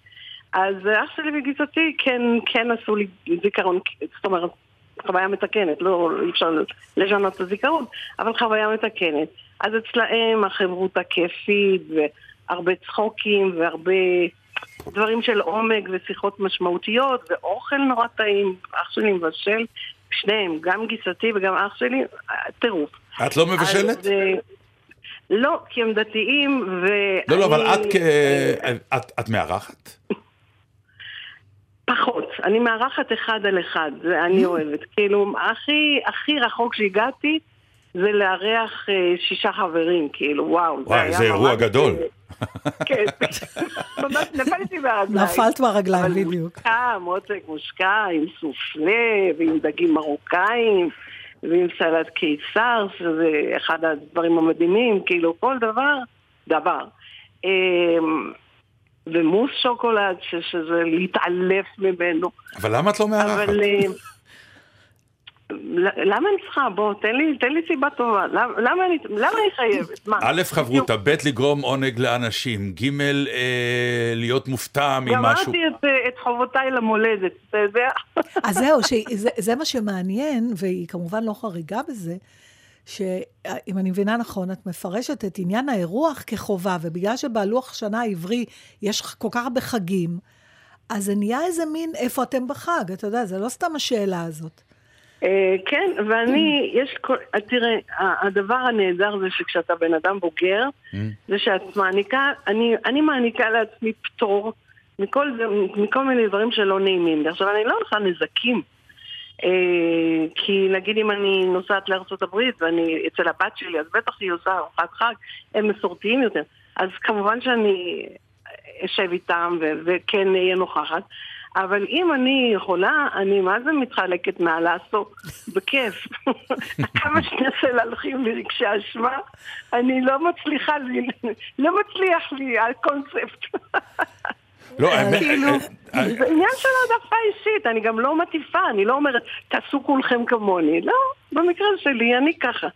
אז אח שלי וגיסתי כן, כן עשו לי זיכרון, זאת אומרת, חוויה מתקנת, לא אי אפשר לשנות את הזיכרון, אבל חוויה מתקנת. אז אצלהם החברות הכיפית, והרבה צחוקים, והרבה דברים של עומק ושיחות משמעותיות, ואוכל נורא טעים. אח שלי מבשל, שניהם, גם גיסתי וגם אח שלי, טירוף. את לא מבשלת? אז, אה, לא, כי הם דתיים, ו... לא, לא, אבל את כ... את- את מארחת? פחות. אני מארחת אחד על אחד, זה אני אוהבת. כאילו, הכי, הכי רחוק שהגעתי זה לארח אה, שישה חברים, כאילו, וואו. וואי, זה אירוע גדול. כן, [laughs] ממש נפלתי מהרגליים. נפלת מהרגליים, אבל בדיוק. מושקע, מותק מושקע, עם סופלה, ועם דגים מרוקאים, ועם סלט קיסר, שזה אחד הדברים המדהימים, כאילו, כל דבר, דבר. אמ, ומוס שוקולד, שזה להתעלף ממנו. אבל למה את לא מארחת? אבל... למה אני צריכה? בוא, תן לי, תן לי סיבה טובה. למה, למה, אני, למה אני חייבת? מה? א', חברותה, ב', לגרום עונג לאנשים, ג', אה, להיות מופתע ממשהו. גמרתי את, אה, את חובותיי למולדת, אתה יודע? אז זהו, שזה, זה מה שמעניין, והיא כמובן לא חריגה בזה, שאם אני מבינה נכון, את מפרשת את עניין האירוח כחובה, ובגלל שבלוח שנה העברי יש כל כך הרבה חגים, אז זה נהיה איזה מין, איפה אתם בחג? אתה יודע, זה לא סתם השאלה הזאת. אה, כן, ואני, יש כל... אה, תראה, הדבר הנהדר זה שכשאתה בן אדם בוגר, זה שאת מעניקה, אני, אני מעניקה לעצמי פטור מכל, מכל מיני דברים שלא נעימים לי. עכשיו, אני לא עושה נזקים. אה, כי נגיד אם אני נוסעת לארצות הברית ואני אצל הבת שלי, אז בטח שהיא עושה ארוחת חג, הם מסורתיים יותר. אז כמובן שאני אשב איתם וכן אהיה נוכחת. אבל אם אני יכולה, אני מה זה מתחלקת העשור, [laughs] בכיף. [laughs] כמה שננסה להלכים לי רגשי אשמה, אני לא מצליחה לי, לא מצליח לי הקונספט. לא, האמת- כאילו, אה, אה, זה עניין של העדפה אישית, אני גם לא מטיפה, אני לא אומרת, תעשו כולכם כמוני. לא, במקרה שלי אני ככה.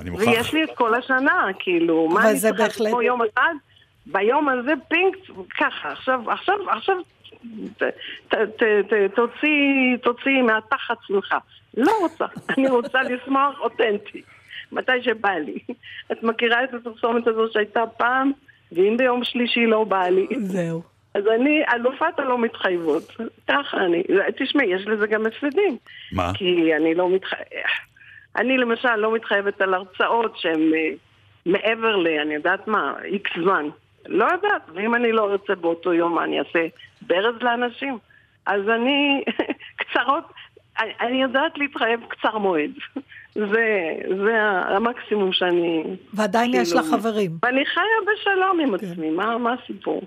אני מוכרח. ויש לי את כל השנה, כאילו, מה אני זה צריכה כמו יום אחד? ביום הזה פינק, ככה, עכשיו, עכשיו, עכשיו, ת- ת- ת- ת- תוציא, תוציא מהתחת שמחה. לא רוצה, [laughs] אני רוצה לשמוח אותנטי, מתי שבא לי. את מכירה את הפרסומת הזו שהייתה פעם, ואם ביום שלישי לא בא לי, זהו. אז אני אלופת הלא מתחייבות. ככה אני. תשמעי, יש לזה גם הפסדים. מה? כי אני לא מתחייבת... אני למשל לא מתחייבת על הרצאות שהן אה, מעבר ל... אני יודעת מה, איקס זמן. לא יודעת, ואם אני לא ארצה באותו יום, מה אני אעשה ברז לאנשים? אז אני [laughs] קצרות, אני, יודעת להתחייב קצר מועד. [laughs] זה, זה המקסימום שאני... ועדיין יש כאילו, לך חברים. ואני חיה בשלום עם עצמי, מה, מה הסיפור?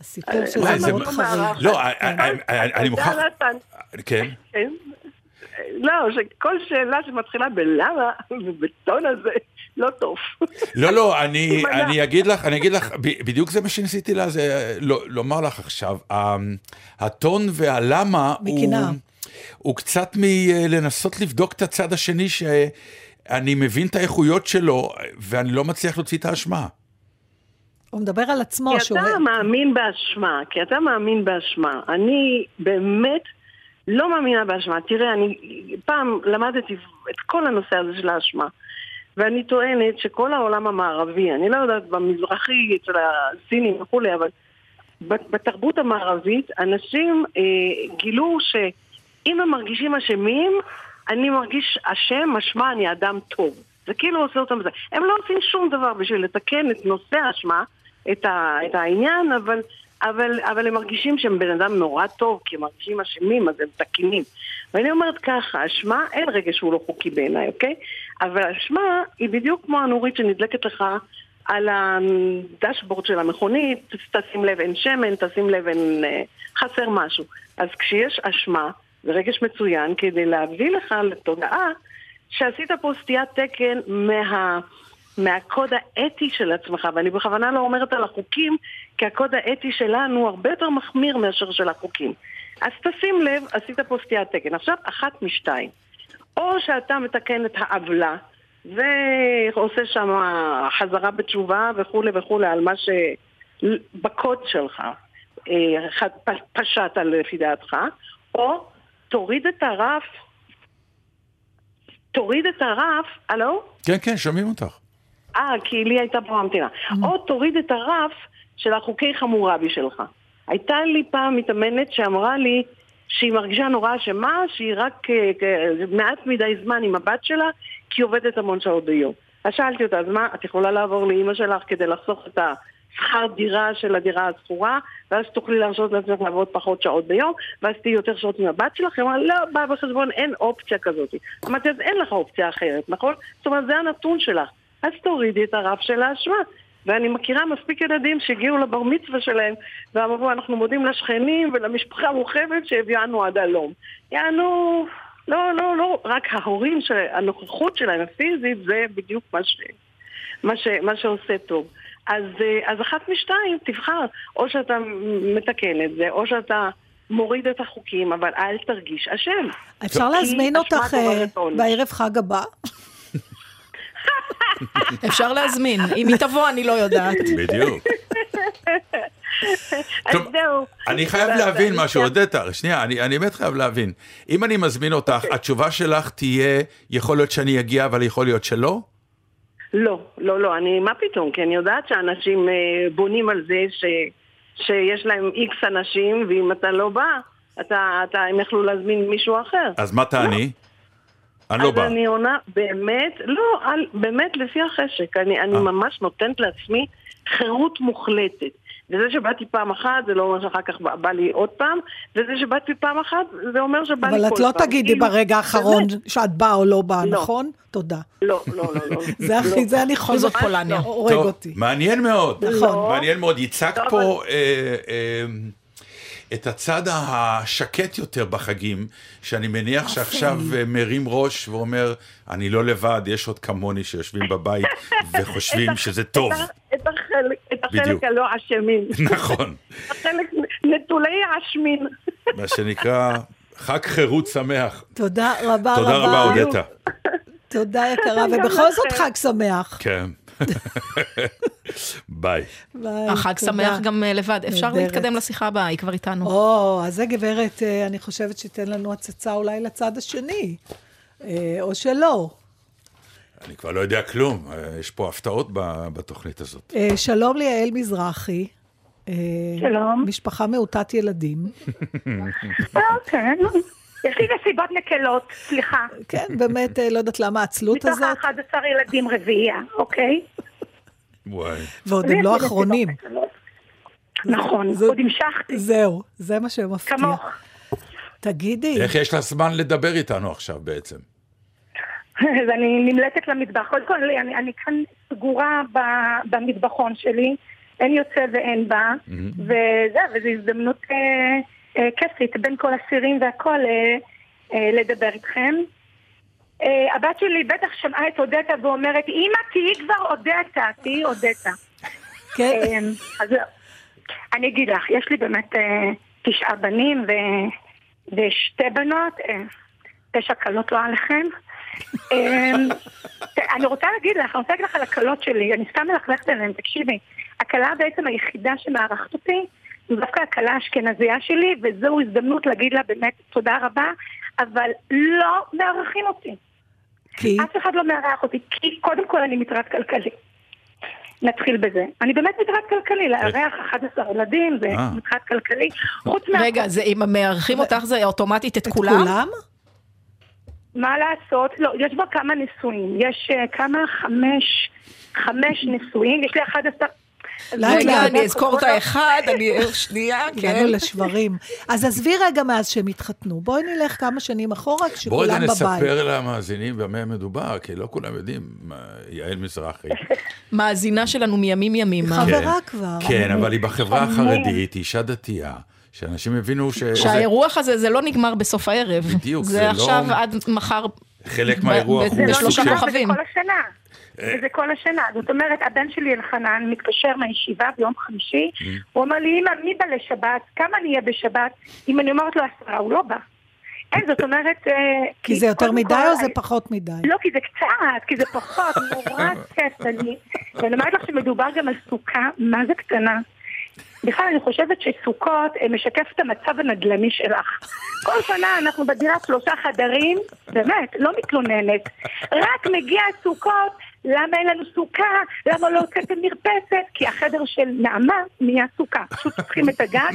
הסיפור וואי, שזה זה- מאוד חריג. לא, אני- אני- אני מוכרח... נתן, כן. לא, שכל שאלה שמתחילה בלמה, ובטון הזה, לא טוב. לא, לא, אני. [laughs] אני אגיד לך, אני אגיד לך, ב- בדיוק זה מה שניסיתי לה, זה, לא, לומר לך עכשיו. ה- הטון והלמה הוא, בקנאה. הוא קצת מלנסות לבדוק את הצד השני, שאני מבין את האיכויות שלו, ואני לא מצליח להוציא את האשמה. הוא מדבר על עצמו, כי שהוא... אתה מאמין באשמה, כי אתה מאמין באשמה. אני באמת לא מאמינה באשמה. תראה, אני פעם למדתי את כל הנושא הזה של האשמה. ואני טוענת שכל העולם המערבי, אני לא יודעת במזרחי, אצל הסינים וכולי, אבל בת- בתרבות המערבית, אנשים אה, גילו שאם הם מרגישים אשמים, אני מרגיש אשם, משמע אני אדם טוב. זה כאילו עושה אותם זה. הם לא עושים שום דבר בשביל לתקן את נושא האשמה, את, ה, את העניין, אבל, אבל, אבל הם מרגישים שהם בן אדם נורא טוב, כי הם מרגישים אשמים, אז הם תקינים. ואני אומרת ככה, אשמה, אין רגע שהוא לא חוקי בעיניי, אוקיי? אבל אשמה היא בדיוק כמו הנורית שנדלקת לך על הדשבורד של המכונית, תשים לב אין שמן, תשים לב אין... אה, חסר משהו. אז כשיש אשמה, זה רגש מצוין כדי להביא לך לתודעה שעשית פה סטיית תקן מה... מהקוד האתי של עצמך, ואני בכוונה לא אומרת על החוקים, כי הקוד האתי שלנו הרבה יותר מחמיר מאשר של החוקים. אז תשים לב, עשית פה סטיית תקן. עכשיו, אחת משתיים. או שאתה מתקן את העוולה, ועושה שם חזרה בתשובה וכולי וכולי על מה שבקוד שלך אה, פשעת לפי דעתך, או תוריד את הרף, תוריד את הרף, הלו? כן, כן, שומעים אותך. אה, כי לי הייתה פה המתינה. או תוריד את הרף של החוקי חמורבי שלך. הייתה לי פעם מתאמנת שאמרה לי שהיא מרגישה נורא אשמה, שהיא רק אה, אה, מעט מדי זמן עם הבת שלה, כי היא עובדת המון שעות ביום. אז שאלתי אותה, אז מה, את יכולה לעבור לאימא שלך כדי לחסוך את השכר דירה של הדירה השכורה, ואז תוכלי להרשות לעצמך לעבוד פחות שעות ביום, ואז תהיי יותר שעות עם הבת שלך? היא אמרה, לא, בא בחשבון, אין אופציה כזאת. אמרתי, אז אין לך אופציה אחרת, נכון? זאת אומרת, זה הנתון שלך. אז תורידי את הרף של האשמה. ואני מכירה מספיק ילדים שהגיעו לבר מצווה שלהם ואמרו, אנחנו מודים לשכנים ולמשפחה המורחבת שהביאנו עד הלום. יענו, לא, לא, לא, רק ההורים, שהנוכחות שלהם הפיזית זה בדיוק מה, ש, מה, ש, מה שעושה טוב. אז, אז אחת משתיים, תבחר, או שאתה מתקן את זה, או שאתה מוריד את החוקים, אבל אל תרגיש אשם. אפשר להזמין אותך אה. בערב חג הבא? [laughs] אפשר להזמין. אם היא תבוא, אני לא יודעת. בדיוק. [laughs] אז טוב, זהו. אני חייב להבין משהו, עודדה, שנייה, אני אני באמת חייב להבין. אם אני מזמין אותך, התשובה שלך תהיה, יכול להיות שאני אגיע, אבל יכול להיות שלא? לא, לא, לא, אני, מה פתאום? כי אני יודעת שאנשים אה, בונים על זה ש, שיש להם איקס אנשים, ואם אתה לא בא, אתה, אתה, הם יכלו להזמין מישהו אחר. אז מה תעני? אני לא אז בא. אני עונה, באמת, לא, על, באמת לפי החשק. אני, אני אה. ממש נותנת לעצמי חירות מוחלטת. וזה שבאתי פעם אחת, זה לא אומר שאחר כך בא, בא לי עוד פעם, וזה שבאתי פעם אחת, זה אומר שבא לי כל אבל פעם. את לא תגידי כאילו, ברגע האחרון באמת, שאת באה או לא באה, לא. נכון? תודה. לא, לא, לא, לא. [laughs] זה הכי, זה אני בכל זאת פולניה. הורג טוב, אותי. מעניין מאוד. נכון. מעניין מאוד. ייצגת לא, פה אה, אה, את הצד השקט יותר בחגים, שאני מניח שעכשיו אה, מרים ראש ואומר, אני לא לבד, יש עוד כמוני שיושבים בבית וחושבים שזה טוב. את החלק, את. החלק הלא אשמים. [laughs] נכון. החלק נטולי האשמין. [laughs] מה שנקרא, חג חירות שמח. תודה רבה תודה רבה, אודטה. [laughs] תודה יקרה, ובכל זאת. חג שמח. כן. ביי. ביי, החג תודה. שמח גם אה, לבד. אפשר. להתקדם לשיחה הבאה, היא כבר איתנו. או, אז זה גברת, אה, אני חושבת שתיתן לנו הצצה אולי לצד השני, אה, או שלא. אני כבר לא יודע כלום, יש פה הפתעות בתוכנית הזאת. שלום ליעל מזרחי. שלום. משפחה מעוטת ילדים. [laughs] כן. יש לי נסיבות מקלות, סליחה. כן, באמת, אה, לא יודעת למה העצלות מתוך הזאת, ה-11 ילדים רביעייה, אוקיי? וואי. ועוד הם לא אחרונים. נכון, זה- עוד המשכתי, זהו, זה מה שמפתיע. כמוך. תגידי, איך יש לה זמן לדבר איתנו עכשיו בעצם? אז אני נמלטת למטבח. קודם כל, אני, אני כאן סגורה ב- במטבחון שלי, אין יוצא ואין בא, וזה, וזו הזדמנות אה, כיפית בין כל הסירים והכל, אה, אה, לדבר איתכם. אה, הבת שלי בטח שמעה את אודטה ואומרת, אמא, תהיי כבר אודטה, תהיי אודטה. כן. אה, אז לא. אני אגיד לך, יש לי באמת אה, תשעה בנים. ושתי בנות, אה, תשע כלות לא עליכם. אה, אני רוצה להגיד לך, אני רוצה להגיד לך על הכלות שלי, אני סתם מלכלכת עליהן, תקשיבי. הכלה בעצם היחידה שמארחת אותי, דווקא הכלה האשכנזייה שלי, וזו הזדמנות להגיד לה באמת תודה רבה, אבל לא מארחים אותי. כי? אף אחד לא מארח אותי, כי קודם כל אני מטרד כלכלי. נתחיל בזה. אני באמת מטרד כלכלי, לארח 11 ילדים זה אה. מטרד כלכלי. חוץ מה... רגע, זה אם מארחים אותך זה אוטומטית את כולם? כולם? מה לעשות? לא, יש בה כמה נישואים. יש אה, כמה? חמש, חמש נישואים. יש לי 11... רגע, אני אזכור את האחד, אני... שנייה, [laughs] כן. הגענו לשברים. אז עזבי רגע מאז שהם התחתנו. בואי נלך כמה שנים אחורה, כשכולם בבית. נספר למאזינים במה מדובר, כי לא כולם יודעים, יעל מזרחי. [laughs] מאזינה שלנו מימים ימימה. חברה כבר. כן, אבל היא בחברה החרדית, אישה דתייה, שאנשים הבינו ש... שהאירוח הזה, זה לא נגמר בסוף הערב. בדיוק, זה זה לא- עכשיו עד מחר. חלק מהאירוח הוא בשלושה סוג של- כוכבים. וזה כל השנה. וזה כל השנה. זאת אומרת, הבן שלי אלחנן מתקשר מהישיבה ביום חמישי, הוא אומר לי, אמא, מי בא לשבת? כמה נהיה בשבת? אם אני אומרת לו עשרה, הוא לא בא. אין, זאת אומרת... אה, כי זה יותר מדי או זה אני- פחות מדי? לא, כי זה קצת, כי זה פחות, [laughs] נורא כיף. אני- ואני אומרת לך שמדובר גם על סוכה, מה זה קטנה? בכלל, אני חושבת שסוכות אה, משקף את המצב הנדל"ני שלך. [laughs] כל שנה אנחנו בדירת שלושה חדרים, באמת, לא מתלוננת. רק מגיע סוכות, למה אין לנו סוכה? למה לא הוצאתם מרפסת? כי החדר של נעמה נהיה סוכה. פשוט פותחים את הגג,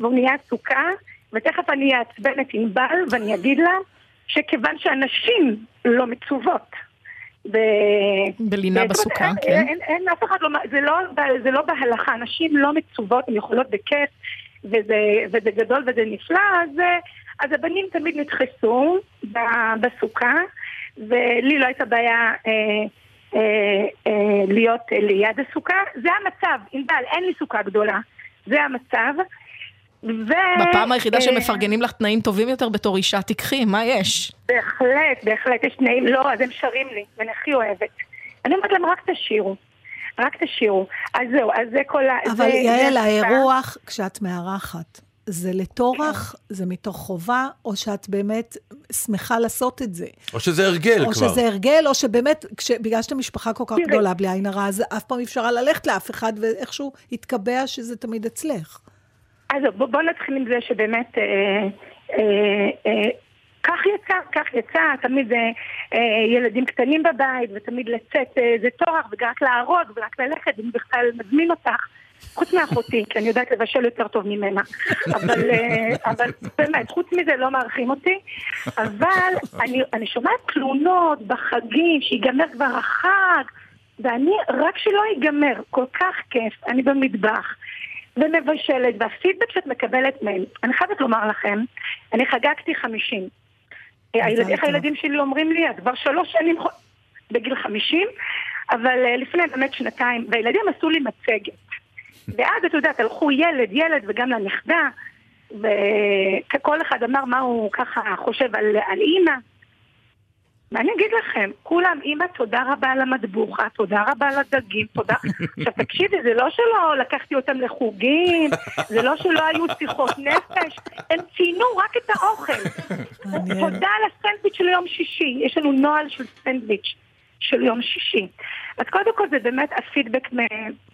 והוא נהיה סוכה, ותכף אני אעצבן את ענבל ואני אגיד לה שכיוון שהנשים לא מצוות. ו... בלינה בסוכה, אין- כן. אין, אין אף אחד לא, זה לא, זה לא בהלכה, נשים לא מצוות, הן יכולות בכיף, וזה, וזה גדול וזה נפלא, אז, אז הבנים תמיד נדחסו ב- בסוכה, ולי לא הייתה בעיה אה, אה, אה, להיות ליד הסוכה. זה המצב, ענבל, אין לי סוכה גדולה, זה המצב. ו... בפעם היחידה אה, שמפרגנים לך תנאים טובים יותר בתור אישה, תיקחי, מה יש? בהחלט, בהחלט, יש תנאים, לא, אז הם שרים לי, ואני הכי אוהבת. אני אומרת להם, רק תשאירו, רק תשאירו. אז זהו, אז זה כל ה... אבל זה- יעל, זה- האירוח, כשאת מארחת, זה לטורח, זה מתוך חובה, או שאת באמת שמחה לעשות את זה? או שזה הרגל או כבר. שזה הרגל, או שבאמת, כש, בגלל שאתם משפחה כל כך. גדולה, בלי עין הרע, אז אף פעם אי אפשר ללכת לאף אחד, ואיכשהו התקבע שזה תמיד אצלך. אז בוא, בוא נתחיל עם זה שבאמת, אה, אה, אה, כך יצא, כך יצא, תמיד אה, אה, ילדים קטנים בבית, ותמיד לצאת אה, זה טורח, ורק להרוג, ורק ללכת, אם בכלל מזמין אותך. חוץ מאחותי, כי אני יודעת לבשל יותר טוב ממנה. אבל, אה, אבל באמת, חוץ מזה לא מארחים אותי. אבל אני, אני שומעת תלונות בחגים, שיגמר כבר החג, ואני, רק שלא ייגמר, כל כך כיף, אני במטבח. ומבשלת, והפידבק שאת מקבלת מהם, אני חייבת לומר לכם, אני חגגתי 50. הילד, איך. הילדים שלי אומרים לי, את כבר שלוש שנים בגיל 50, אבל אה, לפני באמת שנתיים, והילדים עשו לי מצגת. ואז את יודעת, הלכו ילד, ילד וגם לנכדה, וכל אחד אמר מה הוא ככה חושב על, על אימא. ואני אגיד לכם, כולם, אימא, תודה רבה על המטבוחה, תודה רבה על הדגים, תודה... [laughs] עכשיו תקשיבי, זה לא שלא לקחתי אותם לחוגים, זה לא שלא היו שיחות נפש, הם ציינו רק את האוכל. תודה על הסנדוויץ' של יום שישי, יש לנו נוהל של סנדוויץ' של יום שישי. אז קודם כל זה באמת הפידבק מה...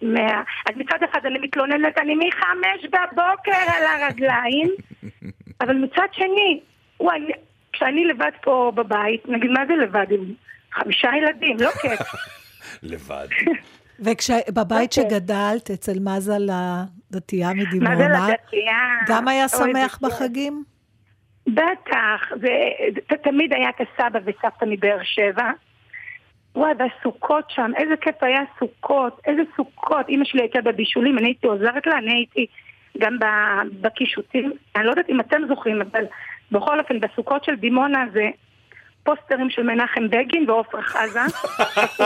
מה... אז מצד אחד אני מתלוננת, אני מחמש בבוקר על הרגליים, [laughs] אבל מצד שני, וואי, כשאני לבד פה בבית, נגיד מה זה לבד עם חמישה ילדים, לא כיף. [laughs] לבד. [laughs] ובבית אוקיי. שגדלת, אצל מזל הדתייה מדימונה, לדתייה? גם היה שמח בחגים? בטח, זה, זה תמיד היה את הסבא וסבתא מבאר שבע. וואי, והסוכות שם, איזה כיף היה סוכות, איזה סוכות. אימא שלי הייתה בבישולים, אני הייתי עוזרת לה, אני הייתי גם ב- בקישוטים. אני לא יודעת אם אתם זוכרים, אבל בכל אופן, בסוכות של דימונה זה פוסטרים של מנחם בגין ועופר חזה.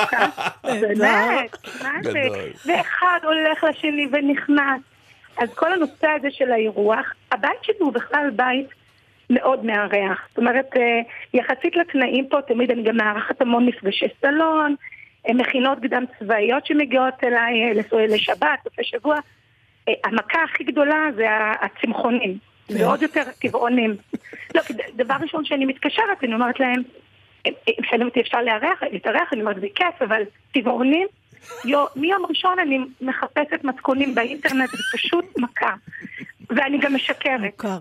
[laughs] באמת, מה זה? ואחד הולך לשני ונכנס. אז כל הנושא הזה של האירוח, הבית שלי הוא בכלל בית מאוד מארח. זאת אומרת, אה, יחסית לתנאים פה, תמיד אני גם מארחת המון מפגשי סלון, אה, מכינות קדם צבאיות שמגיעות אליי אה, לשבת, סופי שבוע. המכה הכי גדולה זה הצמחונים. ועוד יותר טבעונים. לא, דבר ראשון שאני מתקשרת, אני אומרת להם, אם שואלים אותי אפשר לארח, להתארח, אני אומרת זה כיף, אבל טבעונים, יו, מיום ראשון אני מחפשת מתכונים באינטרנט, זה פשוט מכה. ואני גם משקרת. מוכר.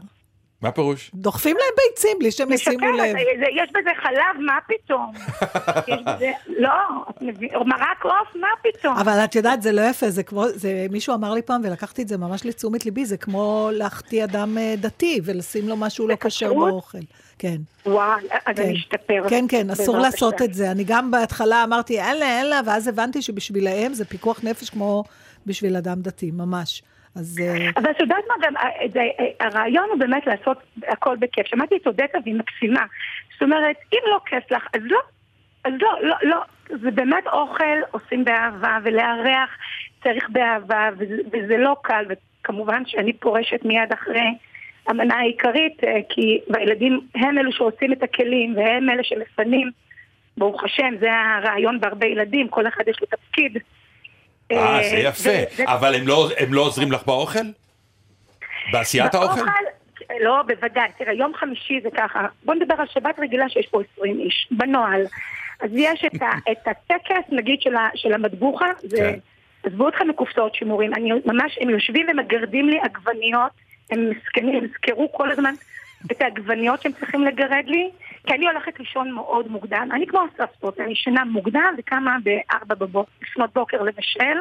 מה פירוש? דוחפים להם ביצים בלי שהם ישימו לב. זה- יש בזה חלב, מה פתאום? [laughs] יש בזה, לא, מרק עוף, מה פתאום? אבל את יודעת, זה לא יפה, זה כמו, זה, מישהו אמר לי פעם, ולקחתי את זה ממש לתשומת ליבי, זה כמו להחטיא אדם אה, דתי ולשים לו משהו לא כשר? באוכל. כן. וואי, אז כן. אני אשתפר. כן, כן, אסור לעשות השם. את זה. אני גם בהתחלה אמרתי, אין לה, אין לה, ואז הבנתי שבשבילהם זה פיקוח נפש כמו בשביל אדם דתי, ממש. אז... אה, אבל את יודעת מה, גם אה, אה, הרעיון הוא באמת לעשות הכל בכיף. שמעתי את עודדה והיא מקסימה. זאת אומרת, אם לא כיף לך, אז לא. אז לא, לא, לא. זה באמת אוכל, עושים באהבה, ולארח צריך באהבה, וזה, וזה לא קל, וכמובן שאני פורשת מיד אחרי המנה העיקרית, אה, כי הילדים הם אלו שעושים את הכלים, והם אלה שמפנים. ברוך השם, זה הרעיון בהרבה ילדים, כל אחד יש לו תפקיד. אה, זה אה, יפה. זה- אבל הם לא- הם לא עוזרים לך באוכל? בעשיית האוכל? לא, בוודאי. תראה, יום חמישי זה ככה. בוא נדבר על שבת רגילה שיש פה 20 איש, בנוהל. אז יש את, ה, את הטקס, נגיד, של, ה, של המטבוחה, זה... כן. עזבו אותך מקופסאות שימורים, אני ממש, הם יושבים ומגרדים לי עגבניות, הם מסכנים, הם יזכרו כל הזמן את העגבניות שהם צריכים לגרד לי, כי אני הולכת לישון מאוד מוקדם, אני כמו הסבתות, אני ישנה מוקדם וקמה בארבע בבוקר, לפנות בוקר לבשל,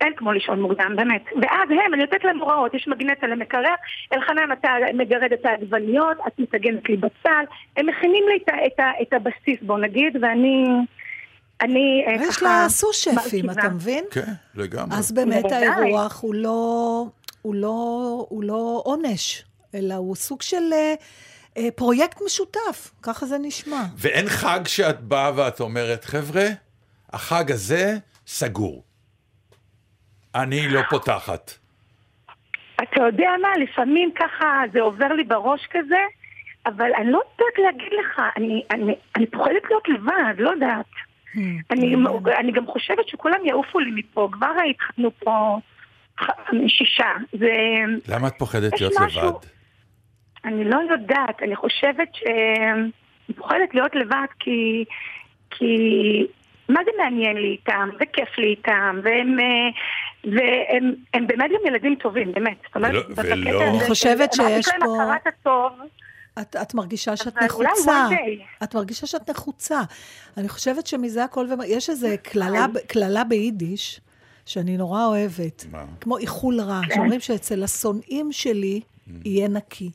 אין כמו לישון מוקדם, באמת. ואז הם, אני נותנת להם הוראות, יש מגנט על המקרר, אלחנן אתה מגרד את העגבניות, את מתגנת לי בצל, הם מכינים לי את, את, את הבסיס, בוא נגיד, ואני... אני אה, יש ככה... לה סו-שפים. אתה מבין? כן, לגמרי. אז באמת. האירוח הוא לא, הוא, לא, הוא לא עונש, אלא הוא סוג של אה, אה, פרויקט משותף, ככה זה נשמע. ואין חג שאת באה ואת אומרת, חבר'ה, החג הזה סגור. אני לא פותחת. אתה יודע מה, לפעמים ככה זה עובר לי בראש כזה, אבל אני לא יודעת להגיד לך, אני, אני, אני פוחדת להיות לבד, לא יודעת. אני, אני גם חושבת שכולם יעופו לי מפה, כבר התחתנו פה שישה. זה... למה את פוחדת להיות משהו- לבד? אני לא יודעת, אני חושבת ש... אני פוחדת להיות לבד כי... כי... מה זה מעניין לי איתם, וכיף לי איתם, והם... אה, והם הם באמת גם ילדים טובים, באמת. זאת אומרת, ולא- בקטע ולא- הזה אני חושבת אמרתי שיש להם פה- הכרת הטוב, את, את מרגישה שאת נחוצה. את מרגישה שאת נחוצה. אני חושבת שמזה הכל. יש איזו קללה, ב- קללה ביידיש, שאני נורא אוהבת, מה? כמו איחול רע, כן. שאומרים שאצל השונאים שלי יהיה נקי.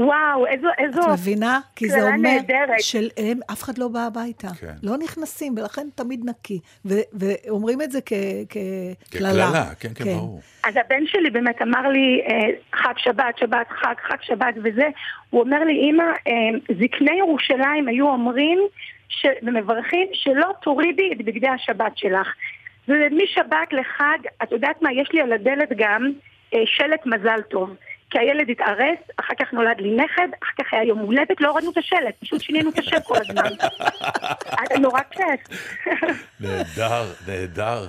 וואו, איזו... איזו... את מבינה? כי זה אומר נהדרת. של הם, אף אחד לא בא הביתה. כן. לא נכנסים, ולכן תמיד נקי. ו- ואומרים את זה כקללה. כקללה, כן, כן, ברור. אז הבן שלי באמת אמר לי, אה, חג שבת, שבת חג, חג שבת וזה, הוא אומר לי, אמא, אה, זקני ירושלים היו אומרים ש... ומברכים שלא תורידי את בגדי השבת שלך. ומשבת לחג, את יודעת מה, יש לי על הדלת גם אה, שלט מזל טוב. כי הילד התארס, אחר כך נולד לי נכד, אחר כך היה יום הולדת, לא הורדנו את השלט, פשוט שינינו את השם כל הזמן. [laughs] זה נורא כיף. נהדר, נהדר.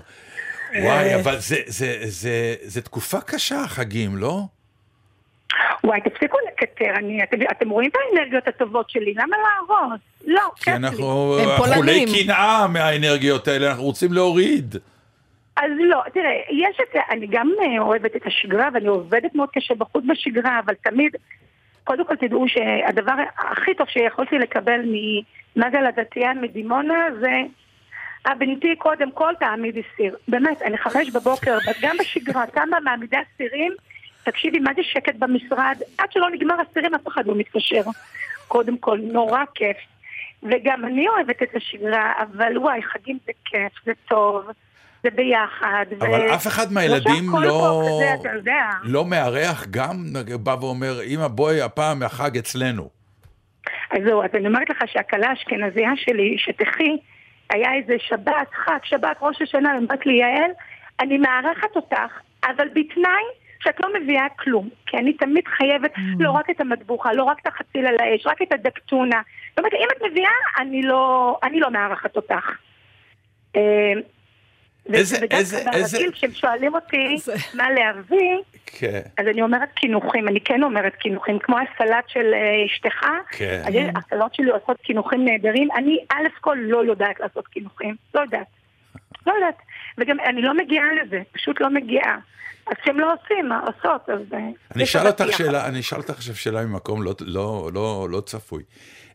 וואי, אבל זה, זה, זה, זה תקופה קשה, החגים, לא? וואי, תפסיקו לקטר, אני, אתם, אתם רואים את האנרגיות הטובות שלי, למה להרוס? לא, כי כיף אנחנו לי. אכולי קנאה מהאנרגיות האלה, אנחנו רוצים להוריד. אז לא, תראה, יש את זה, אני גם אה, אוהבת את השגרה, ואני עובדת מאוד קשה בחוץ בשגרה, אבל תמיד, קודם כל תדעו שהדבר הכי טוב שיכולתי לקבל ממזל הדתיין מדימונה זה הבנתי קודם כל תעמידי סיר. באמת, אני חמש בבוקר, גם בשגרה, קמה מעמידי הסירים, תקשיבי, מה זה שקט במשרד? עד שלא נגמר הסירים אף אחד לא מתקשר. קודם כל, נורא כיף. וגם אני אוהבת את השגרה, אבל וואי, חגים זה כיף, זה טוב, זה ביחד. אבל ו- אף אחד לא מהילדים לא... כזה, אתה יודע. לא מארח גם, בא ואומר, אמא בואי הפעם החג אצלנו. אז זהו, אז אני אומרת לך שהכלה האשכנזייה שלי, שתחי, היה איזה שבת, חג, שבת, ראש השנה, אמרת לי, יעל, אני מארחת אותך, אבל בתנאי שאת לא מביאה כלום, כי אני תמיד חייבת לא רק את המטבוחה, לא רק את החציל על האש, רק את הדקטונה. זאת אומרת, אם את מביאה, אני לא, אני לא מארחת אותך. איזה- איזה- איזה- ברגיל, כשהם שואלים אותי מה להביא, כן. אז אני אומרת קינוחים, אני כן אומרת קינוחים, כמו הסלט של אה, אשתך, כן. אז הסלט שלי עושות קינוחים נהדרים, אני א' כל לא יודעת לעשות קינוחים, לא יודעת, לא יודעת, וגם אני לא מגיעה לזה, פשוט לא מגיעה. אז כשהם לא עושים, מה עושות, אז... אה, אני אשאל אותך. שאלה, אני אשאל אותך עכשיו שאלה ממקום לא, לא, לא, לא צפוי.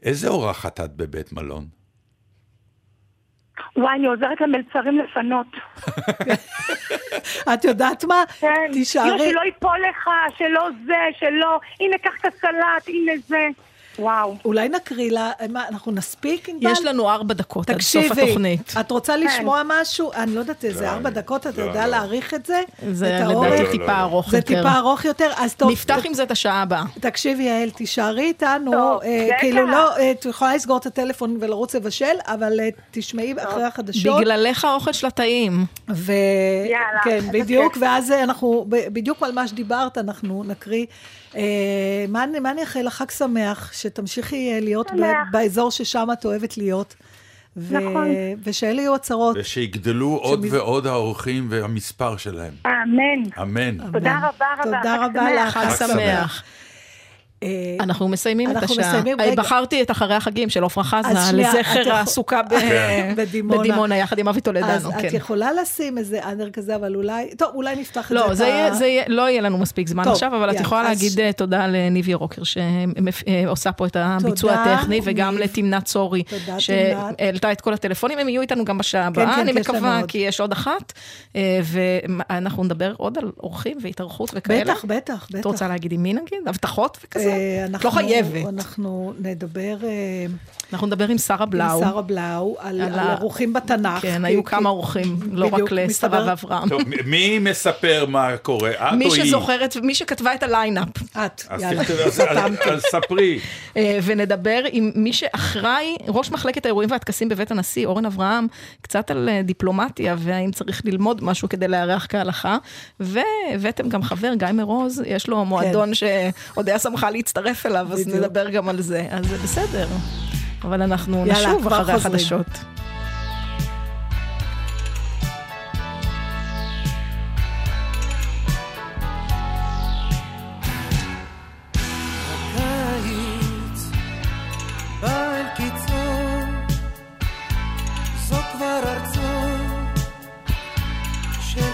איזה אורחת את בבית מלון? וואי, אני עוזרת למלצרים לפנות. את יודעת מה? כן, תישארי. שלא ייפול לך, שלא זה, שלא, הנה, קח את הסלט, הנה זה. וואו. אולי נקריא לה, מה, אנחנו נספיק, ענבל? יש לנו ארבע דקות עד סוף תקשיבי, התוכנית. את רוצה לשמוע משהו? אני לא יודעת איזה ארבע דקות, אתה לא, יודע לא. להעריך את זה? זה? לדעתי טיפה ארוך זה יותר. טיפה ארוך יותר, אז טוב. נפתח עם זה את השעה הבאה. תקשיבי, יעל, תישארי איתנו. טוב, אה, זה כאילו. לא, אה, את יכולה לסגור את הטלפון ולרוץ לבשל, אבל אה, תשמעי אחרי החדשות. בגללך האוכל שלה טעים. ו... יאללה, כן, בדיוק, כיף. ואז אה, אנחנו, בדיוק על מה שדיברת, אנחנו נקריא. אה, מה אני- מה אני אאחל לך? חג שמח, שתמשיכי אה, להיות. באזור ששם את אוהבת להיות. ו- נכון. ושאלה יהיו הצהרות. ושיגדלו עוד ועוד האורחים והמספר שלהם. אמן. אמן. תודה רבה רבה. תודה רבה. לך. חג שמח. אנחנו מסיימים את אנחנו השעה. מסיימים, אה, רגע. בחרתי את אחרי החגים של עפרה אז חזה, לזכר יכול- ב- כן. בדימונה. בדימונה, יחד עם אבי אז טולדנו, את כן. יכולה לשים איזה אנר כזה, אבל אולי, טוב, אולי נפתח את זה. לא, את זה ה- יהיה- זה יהיה- לא יהיה לנו מספיק זמן טוב, עכשיו, אבל את יכולה אז להגיד אה, תודה לניב ירוקר שעושה פה את הביצוע הטכני, וגם ניב. לתמנת צורי. שהעלתה את כל הטלפונים, הם יהיו איתנו גם בשעה כן, הבאה, כן, אני מקווה, עוד. כי יש עוד אחת, אה, ואנחנו נדבר עוד על אורחים והתארחות וכאלה. בטח, בטח, בטח. את רוצה להגיד עם מי נגיד? הבטחות וכזה? אה, אנחנו- לא חייבת. אנחנו נדבר... אנחנו נדבר עם שרה בלאו. עם שרה בלאו, על על על ה- אירוחים בתנ"ך. כן, כי- היו כי- כמה אורחים, לא רק לשרה ואברהם. טוב, מי מספר מה קורה? את או מי היא? שזוכרת, מי שכתבה את ה lineup. את, אז יאללה. אז- ספרי. אה, ונדבר עם מי שאחראי, ראש מחלקת האירועים והטקסים בבית הנשיא, אורן אברהם, קצת על אה, דיפלומטיה, והאם צריך ללמוד משהו כדי לארח כהלכה. והבאתם גם חבר, גיא מרוז, יש לו מועדון שאודיה שמחה להצטרף אליו, אז כן. בדיוק. נדבר גם על זה. אז זה בסדר. אבל אנחנו יאללה, נשוב אחרי חוזרים. החדשות.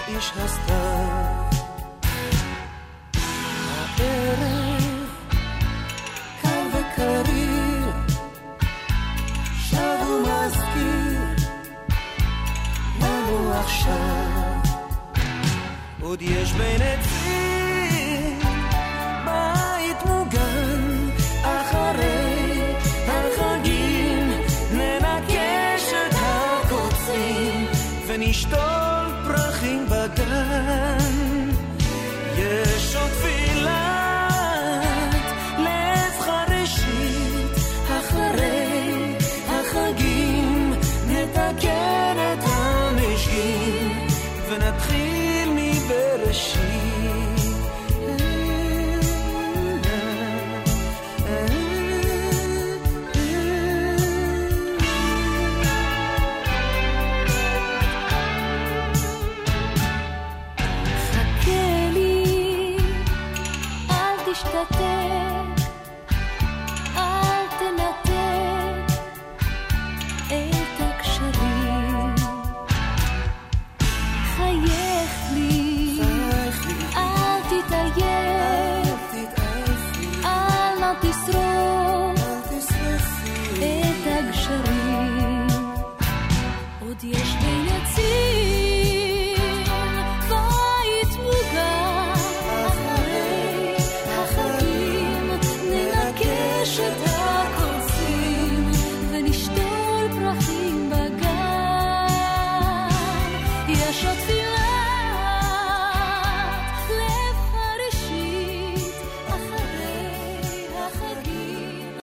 איש הסתיו. הערב עכשיו. עוד יש בין עצים